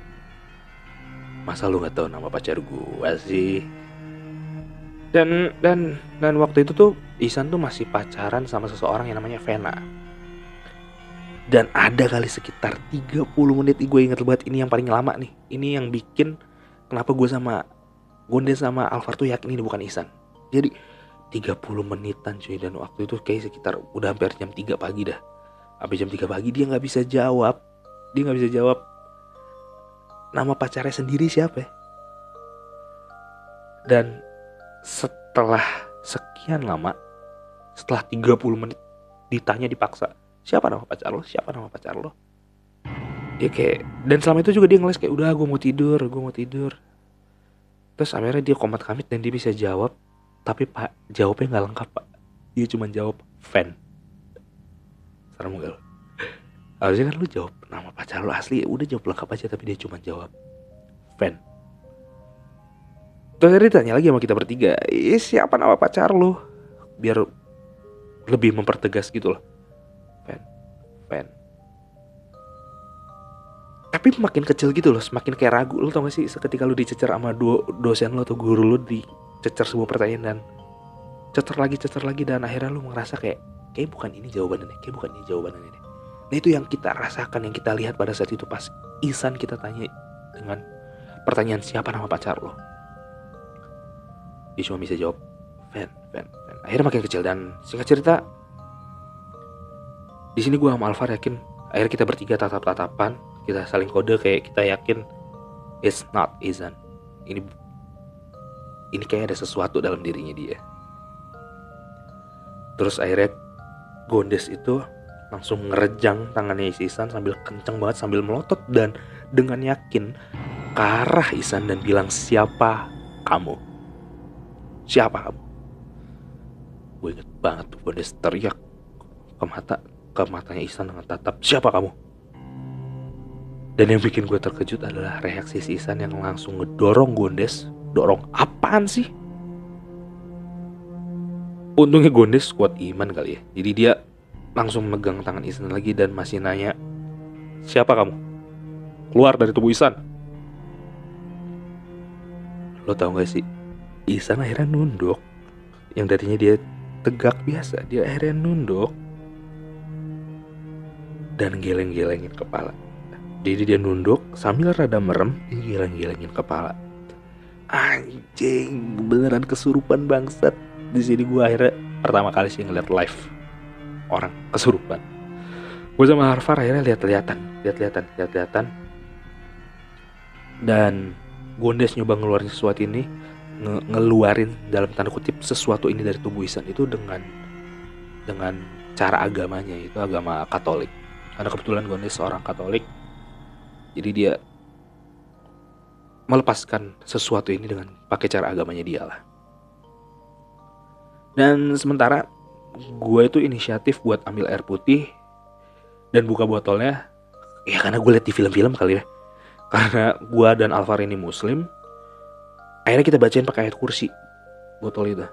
Masa lu nggak tahu nama pacar gua sih? Dan dan dan waktu itu tuh Isan tuh masih pacaran sama seseorang yang namanya Vena dan ada kali sekitar 30 menit gue inget banget ini yang paling lama nih. Ini yang bikin kenapa gue sama Gonde sama Alvar tuh yakin ini bukan Isan jadi 30 menitan cuy dan waktu itu kayak sekitar udah hampir jam 3 pagi dah. Sampai jam 3 pagi dia nggak bisa jawab. Dia nggak bisa jawab nama pacarnya sendiri siapa ya? Dan setelah sekian lama, setelah 30 menit ditanya dipaksa, siapa nama pacar lo? Siapa nama pacar lo? Dia kayak, dan selama itu juga dia ngeles kayak, udah gue mau tidur, gue mau tidur. Terus akhirnya dia komat kamit dan dia bisa jawab, tapi pak jawabnya nggak lengkap pak. Dia cuma jawab fan. Serem gak lo? harusnya kan lu jawab nama pacar lu asli ya udah jawab lengkap aja tapi dia cuma jawab fan terus dia ditanya lagi sama kita bertiga siapa nama pacar lu biar lebih mempertegas gitu loh fan fan tapi makin kecil gitu loh semakin kayak ragu lu tau gak sih seketika lu dicecer sama do dosen lu atau guru lu dicecer sebuah pertanyaan dan cecer lagi cecer lagi dan akhirnya lu ngerasa kayak kayak bukan ini jawabannya kayak bukan ini jawabannya nih Nah itu yang kita rasakan, yang kita lihat pada saat itu pas Isan kita tanya dengan pertanyaan siapa nama pacar lo. Dia cuma bisa jawab fan, fan, fan. Akhirnya makin kecil dan singkat cerita, di sini gue sama Alvar yakin akhirnya kita bertiga tatap tatapan, kita saling kode kayak kita yakin it's not Izan. Ini ini kayak ada sesuatu dalam dirinya dia. Terus akhirnya Gondes itu langsung ngerejang tangannya Isan sambil kenceng banget sambil melotot dan dengan yakin ke arah Isan dan bilang siapa kamu siapa kamu gue inget banget tuh gue teriak ke mata ke matanya Isan dengan tatap siapa kamu dan yang bikin gue terkejut adalah reaksi si Isan yang langsung ngedorong Gondes dorong apaan sih untungnya Gondes kuat iman kali ya jadi dia langsung megang tangan Isan lagi dan masih nanya, Siapa kamu? Keluar dari tubuh Isan. Lo tau gak sih, Isan akhirnya nunduk. Yang tadinya dia tegak biasa, dia akhirnya nunduk. Dan geleng-gelengin kepala. Jadi dia nunduk sambil rada merem, geleng-gelengin kepala. Anjing, beneran kesurupan bangsat. Di sini gue akhirnya pertama kali sih ngeliat live orang kesurupan gue sama Harfar akhirnya lihat-lihatan lihat-lihatan lihat-lihatan dan Gondes nyoba ngeluarin sesuatu ini nge ngeluarin dalam tanda kutip sesuatu ini dari tubuh Isan itu dengan dengan cara agamanya itu agama Katolik karena kebetulan Gondes seorang Katolik. Jadi dia melepaskan sesuatu ini dengan pakai cara agamanya dia lah. Dan sementara gue itu inisiatif buat ambil air putih dan buka botolnya. Ya karena gue liat di film-film kali ya. Karena gue dan Alvar ini muslim akhirnya kita bacain pakai ayat kursi botol itu.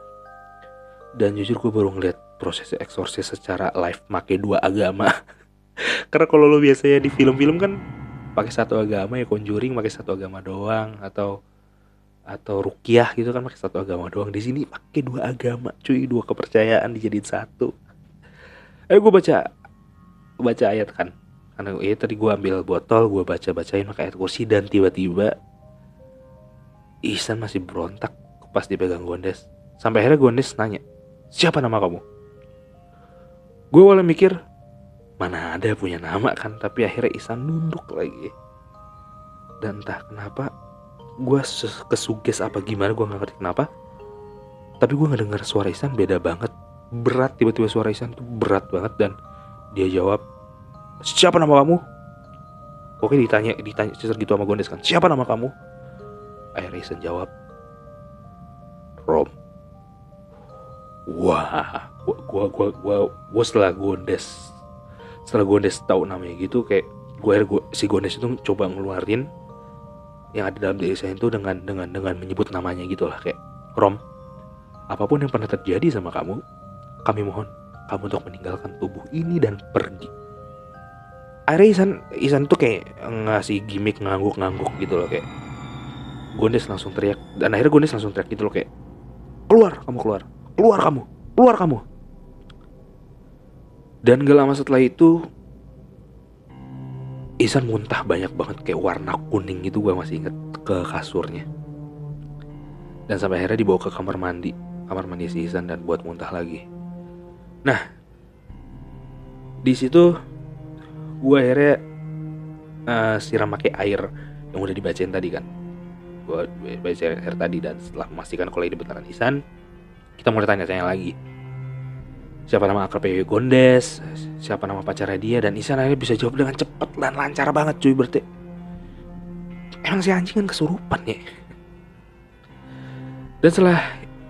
Dan jujur gue baru ngeliat proses eksorsis secara live make dua agama karena kalau lo biasanya di film-film kan pakai satu agama ya conjuring pakai satu agama doang atau atau rukiah gitu kan pakai satu agama doang. Di sini pakai dua agama cuy. Dua kepercayaan dijadiin satu. Eh gue baca baca ayat kan. Karena ya tadi gue ambil botol gue baca bacain pakai ayat kursi dan tiba-tiba Ihsan masih berontak pas dipegang Gondes. Sampai akhirnya Gondes nanya siapa nama kamu? Gue awalnya mikir mana ada punya nama kan tapi akhirnya Isan nunduk lagi. Dan entah kenapa gue kesuges apa gimana gue nggak ngerti kenapa. Tapi gue ngedenger suara Isan beda banget. Berat tiba-tiba suara Isan tuh berat banget dan dia jawab siapa nama kamu? Oke ditanya ditanya cecer gitu sama Gondes kan siapa nama kamu? Akhirnya Isan jawab Rom. Wah gua gua gua, gua setelah Gondes setelah Gondes tahu namanya gitu kayak gue si Gondes itu coba ngeluarin yang ada dalam diri saya itu dengan dengan dengan menyebut namanya gitu lah kayak Rom apa pun yang pernah terjadi sama kamu kami mohon kamu untuk meninggalkan tubuh ini dan pergi. Akhirnya Isan Isan tuh kayak ngasih gimmick ngangguk-ngangguk gitu loh kayak Gondes langsung teriak dan akhirnya Gondes langsung teriak gitu loh kayak keluar kamu keluar. Keluar kamu keluar kamu dan gak lama setelah itu Isan muntah banyak banget kayak warna kuning gitu gue masih inget ke kasurnya. Dan sampai akhirnya dibawa ke kamar mandi kamar mandi si Isan dan buat muntah lagi. Nah di situ gue akhirnya uh, siram pakai air yang udah dibacain tadi kan. Gue baca air tadi dan setelah memastikan kalau ini beneran Isan kita mulai tanya-tanya lagi siapa nama akrab PW Gondes siapa nama pacarnya dia dan Isan akhirnya bisa jawab dengan cepat dan lancar banget cuy berarti. Emang si anjing kan kesurupan ya? Dan setelah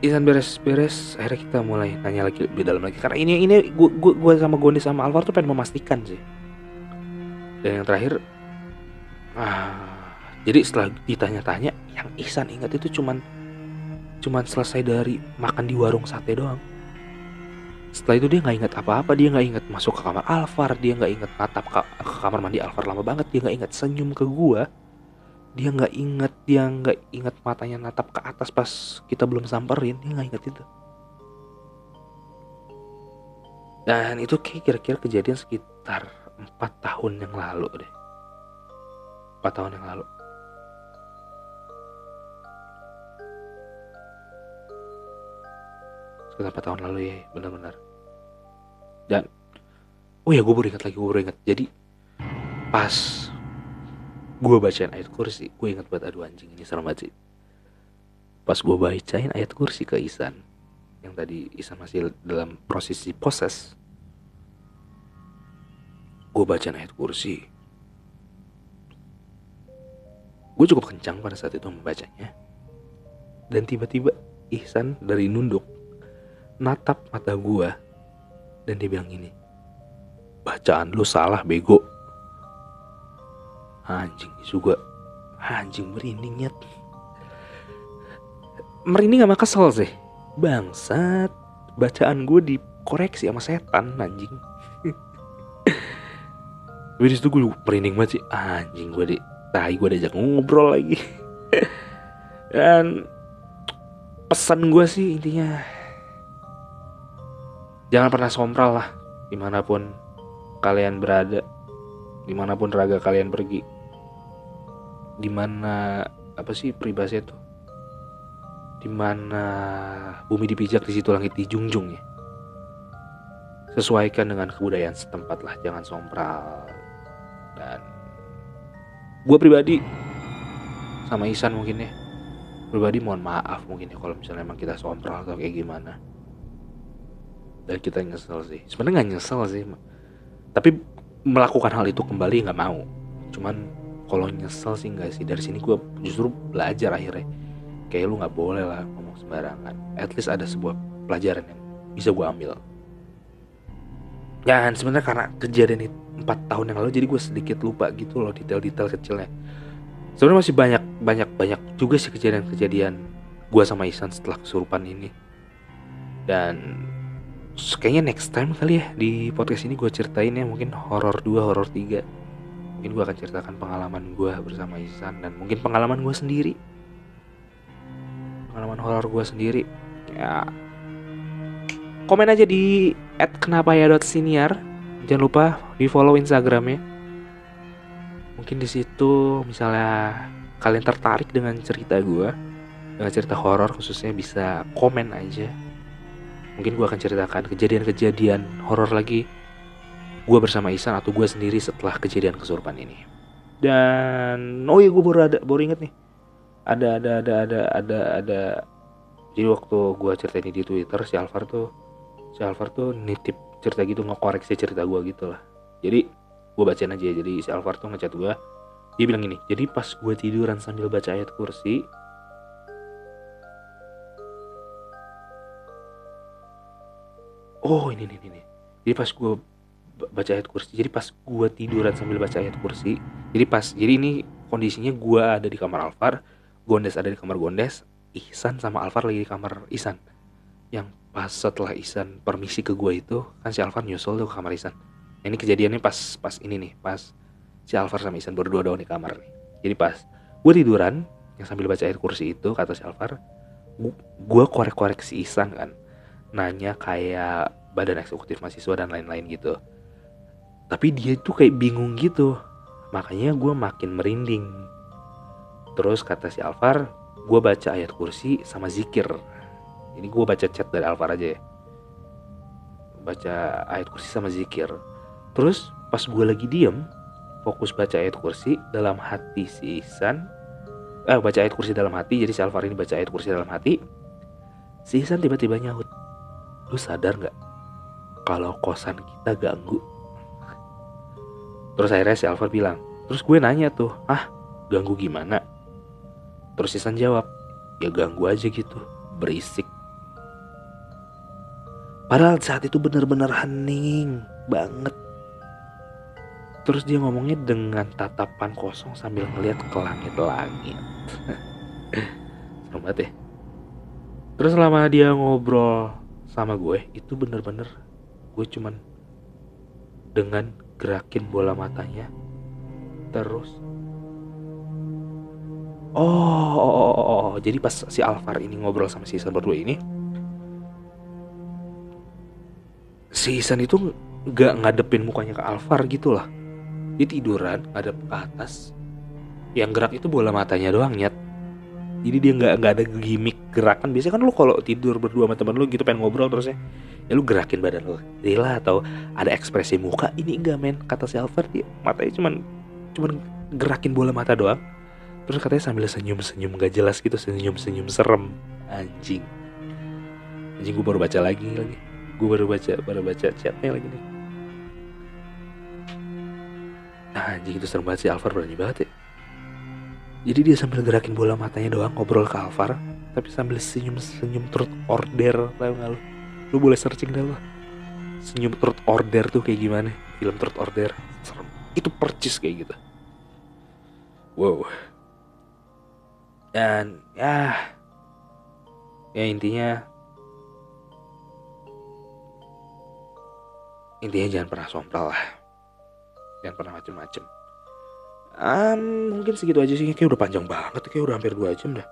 Isan beres-beres akhirnya kita mulai tanya lagi lebih dalam lagi. Karena ini ini gua, gua sama Gondes sama Alvar tuh pengen memastikan sih. Dan yang terakhir ah, jadi setelah ditanya-tanya yang Ihsan ingat itu cuman cuman selesai dari makan di warung sate doang setelah itu dia nggak ingat apa-apa dia nggak ingat masuk ke kamar Alvar dia nggak ingat natap ke, kamar mandi Alvar lama banget dia nggak ingat senyum ke gua. Dia nggak ingat dia nggak ingat matanya natap ke atas pas kita belum samperin dia nggak ingat itu. Dan itu kayak kira-kira kejadian sekitar empat tahun yang lalu deh. Empat tahun yang lalu 4 tahun lalu ya benar-benar. Dan oh ya gue baru ingat lagi gue baru ingat. Jadi pas gue bacain ayat kursi gue ingat buat aduh anjing ini serem banget sih. Pas gue bacain ayat kursi ke Isan yang tadi Isan masih dalam prosesi proses gue bacain ayat kursi. Gue cukup kencang pada saat itu membacanya. Dan tiba-tiba Ihsan dari nunduk natap mata gua. Dan dia bilang gini bacaan lu salah bego. Anjing juga anjing merinding nyet. Merinding sama kesel sih. Bangsat bacaan gue dikoreksi sama setan anjing. Tapi di situ gue merinding banget sih. Anjing gue di tahi gue diajak ngobrol lagi. Dan pesan gue sih intinya Jangan pernah sompral lah di mana pun kalian berada, di mana pun raga kalian pergi. Di mana apa sih peribahasa itu? Di mana bumi dipijak di situ langit dijunjung ya. Sesuaikan dengan kebudayaan setempat lah, jangan sompral. Dan gue pribadi sama Isan mungkin ya pribadi mohon maaf mungkin ya kalau misalnya emang kita sompral atau kayak gimana dan kita nyesel sih. Sebenarnya nggak nyesel sih tapi melakukan hal itu kembali nggak mau. Cuman kalau nyesel sih nggak sih. Dari sini gue justru belajar akhirnya. Kayak lu nggak boleh lah ngomong sembarangan. At least ada sebuah pelajaran yang bisa gue ambil. Ya sebenarnya karena kejadian itu empat tahun yang lalu jadi gue sedikit lupa gitu loh detail-detail kecilnya. Sebenarnya masih banyak banyak banyak juga sih kejadian-kejadian gue sama Isan setelah kesurupan ini. Dan kayaknya next time kali ya di podcast ini gue ceritain ya mungkin horor 2, horor 3 mungkin gue akan ceritakan pengalaman gue bersama Isan dan mungkin pengalaman gue sendiri. Pengalaman horor gue sendiri. Ya. Komen aja di at kenapa ya siniar. Jangan lupa di follow instagramnya. Mungkin di situ misalnya kalian tertarik dengan cerita gue dengan cerita horor khususnya bisa komen aja mungkin gue akan ceritakan kejadian-kejadian horor lagi gue bersama Isan atau gue sendiri setelah kejadian kesurupan ini. Dan oh iya gue baru ada baru inget nih. Ada ada ada ada ada ada. Jadi waktu gue cerita ini di Twitter si Alvar tuh si Alvar tuh nitip cerita gitu ngekoreksi cerita gue gitu lah. Jadi gue bacain aja. Jadi si Alvar tuh ngechat gue dia bilang gini jadi pas gue tiduran sambil baca ayat kursi oh ini nih ini. Jadi pas gue baca ayat kursi jadi pas gue tiduran sambil baca ayat kursi jadi pas jadi ini kondisinya gue ada di kamar Alvar Gondes ada di kamar Gondes Ihsan sama Alvar lagi di kamar Ihsan. Yang pas setelah Ihsan permisi ke gue itu kan si Alvar nyusul tuh ke kamar Ihsan. Ini kejadiannya pas pas ini nih pas si Alvar sama Ihsan berdua doang di kamar nih. Jadi pas gue tiduran yang sambil baca ayat kursi itu kata si Alvar gue korek-korek si Ihsan kan nanya kayak badan eksekutif mahasiswa dan lain-lain gitu. Tapi dia tuh kayak bingung gitu. Makanya gue makin merinding. Terus kata si Alvar gue baca ayat kursi sama zikir. Ini gue baca chat dari Alvar aja ya. Baca ayat kursi sama zikir. Terus pas gue lagi diem fokus baca ayat kursi dalam hati si Ihsan. Eh baca ayat kursi dalam hati jadi si Alvar ini baca ayat kursi dalam hati. Si Ihsan tiba-tiba nyaut lu sadar nggak kalau kosan kita ganggu? Terus akhirnya si Alvar bilang terus gue nanya tuh ah ganggu gimana? Terus Isan jawab ya ganggu aja gitu berisik. Padahal saat itu bener-bener hening banget. Terus dia ngomongnya dengan tatapan kosong sambil ngeliat ke langit-langit. Serem banget ya. Terus selama dia ngobrol sama gue itu bener-bener gue cuman dengan gerakin bola matanya terus. Oh, oh, oh, oh, oh. jadi pas si Alvar ini ngobrol sama si berdua ini si Isan itu nggak ngadepin mukanya ke Alvar gitu lah. Dia tiduran ngadep ke atas. Yang gerak itu bola matanya doang nyet jadi dia nggak nggak ada gimmick gerakan. Biasanya kan lu kalau tidur berdua sama temen lu gitu pengen ngobrol terus ya. Ya lu gerakin badan lu. Rela atau ada ekspresi muka ini enggak men? Kata si Alfred dia matanya cuman cuman gerakin bola mata doang. Terus katanya sambil senyum senyum gak jelas gitu senyum senyum serem. Anjing. Anjing gue baru baca lagi lagi. Gue baru baca baru baca chatnya lagi nih. Anjing itu serem banget si Alfred berani banget ya jadi dia sambil gerakin bola matanya doang ngobrol ke Alvar tapi sambil senyum-senyum truth order tahu nggak lu? Lu boleh searching dah lu. Senyum truth order tuh kayak gimana? Film truth order serem. Itu percis kayak gitu. Wow. Dan ya. Ya intinya. Intinya jangan pernah sompral lah. Jangan pernah macem-macem Um, mungkin segitu aja sih. Kayak udah panjang banget. Kayak udah hampir 2 jam dah.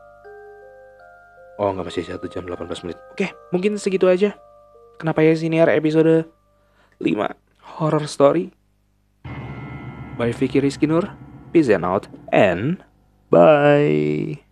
Oh nggak masih satu jam 18 menit. Oke mungkin segitu aja. Kenapa ya siniar episode 5 Horror Story By Vicky Rizky Nur. Peace and out And Bye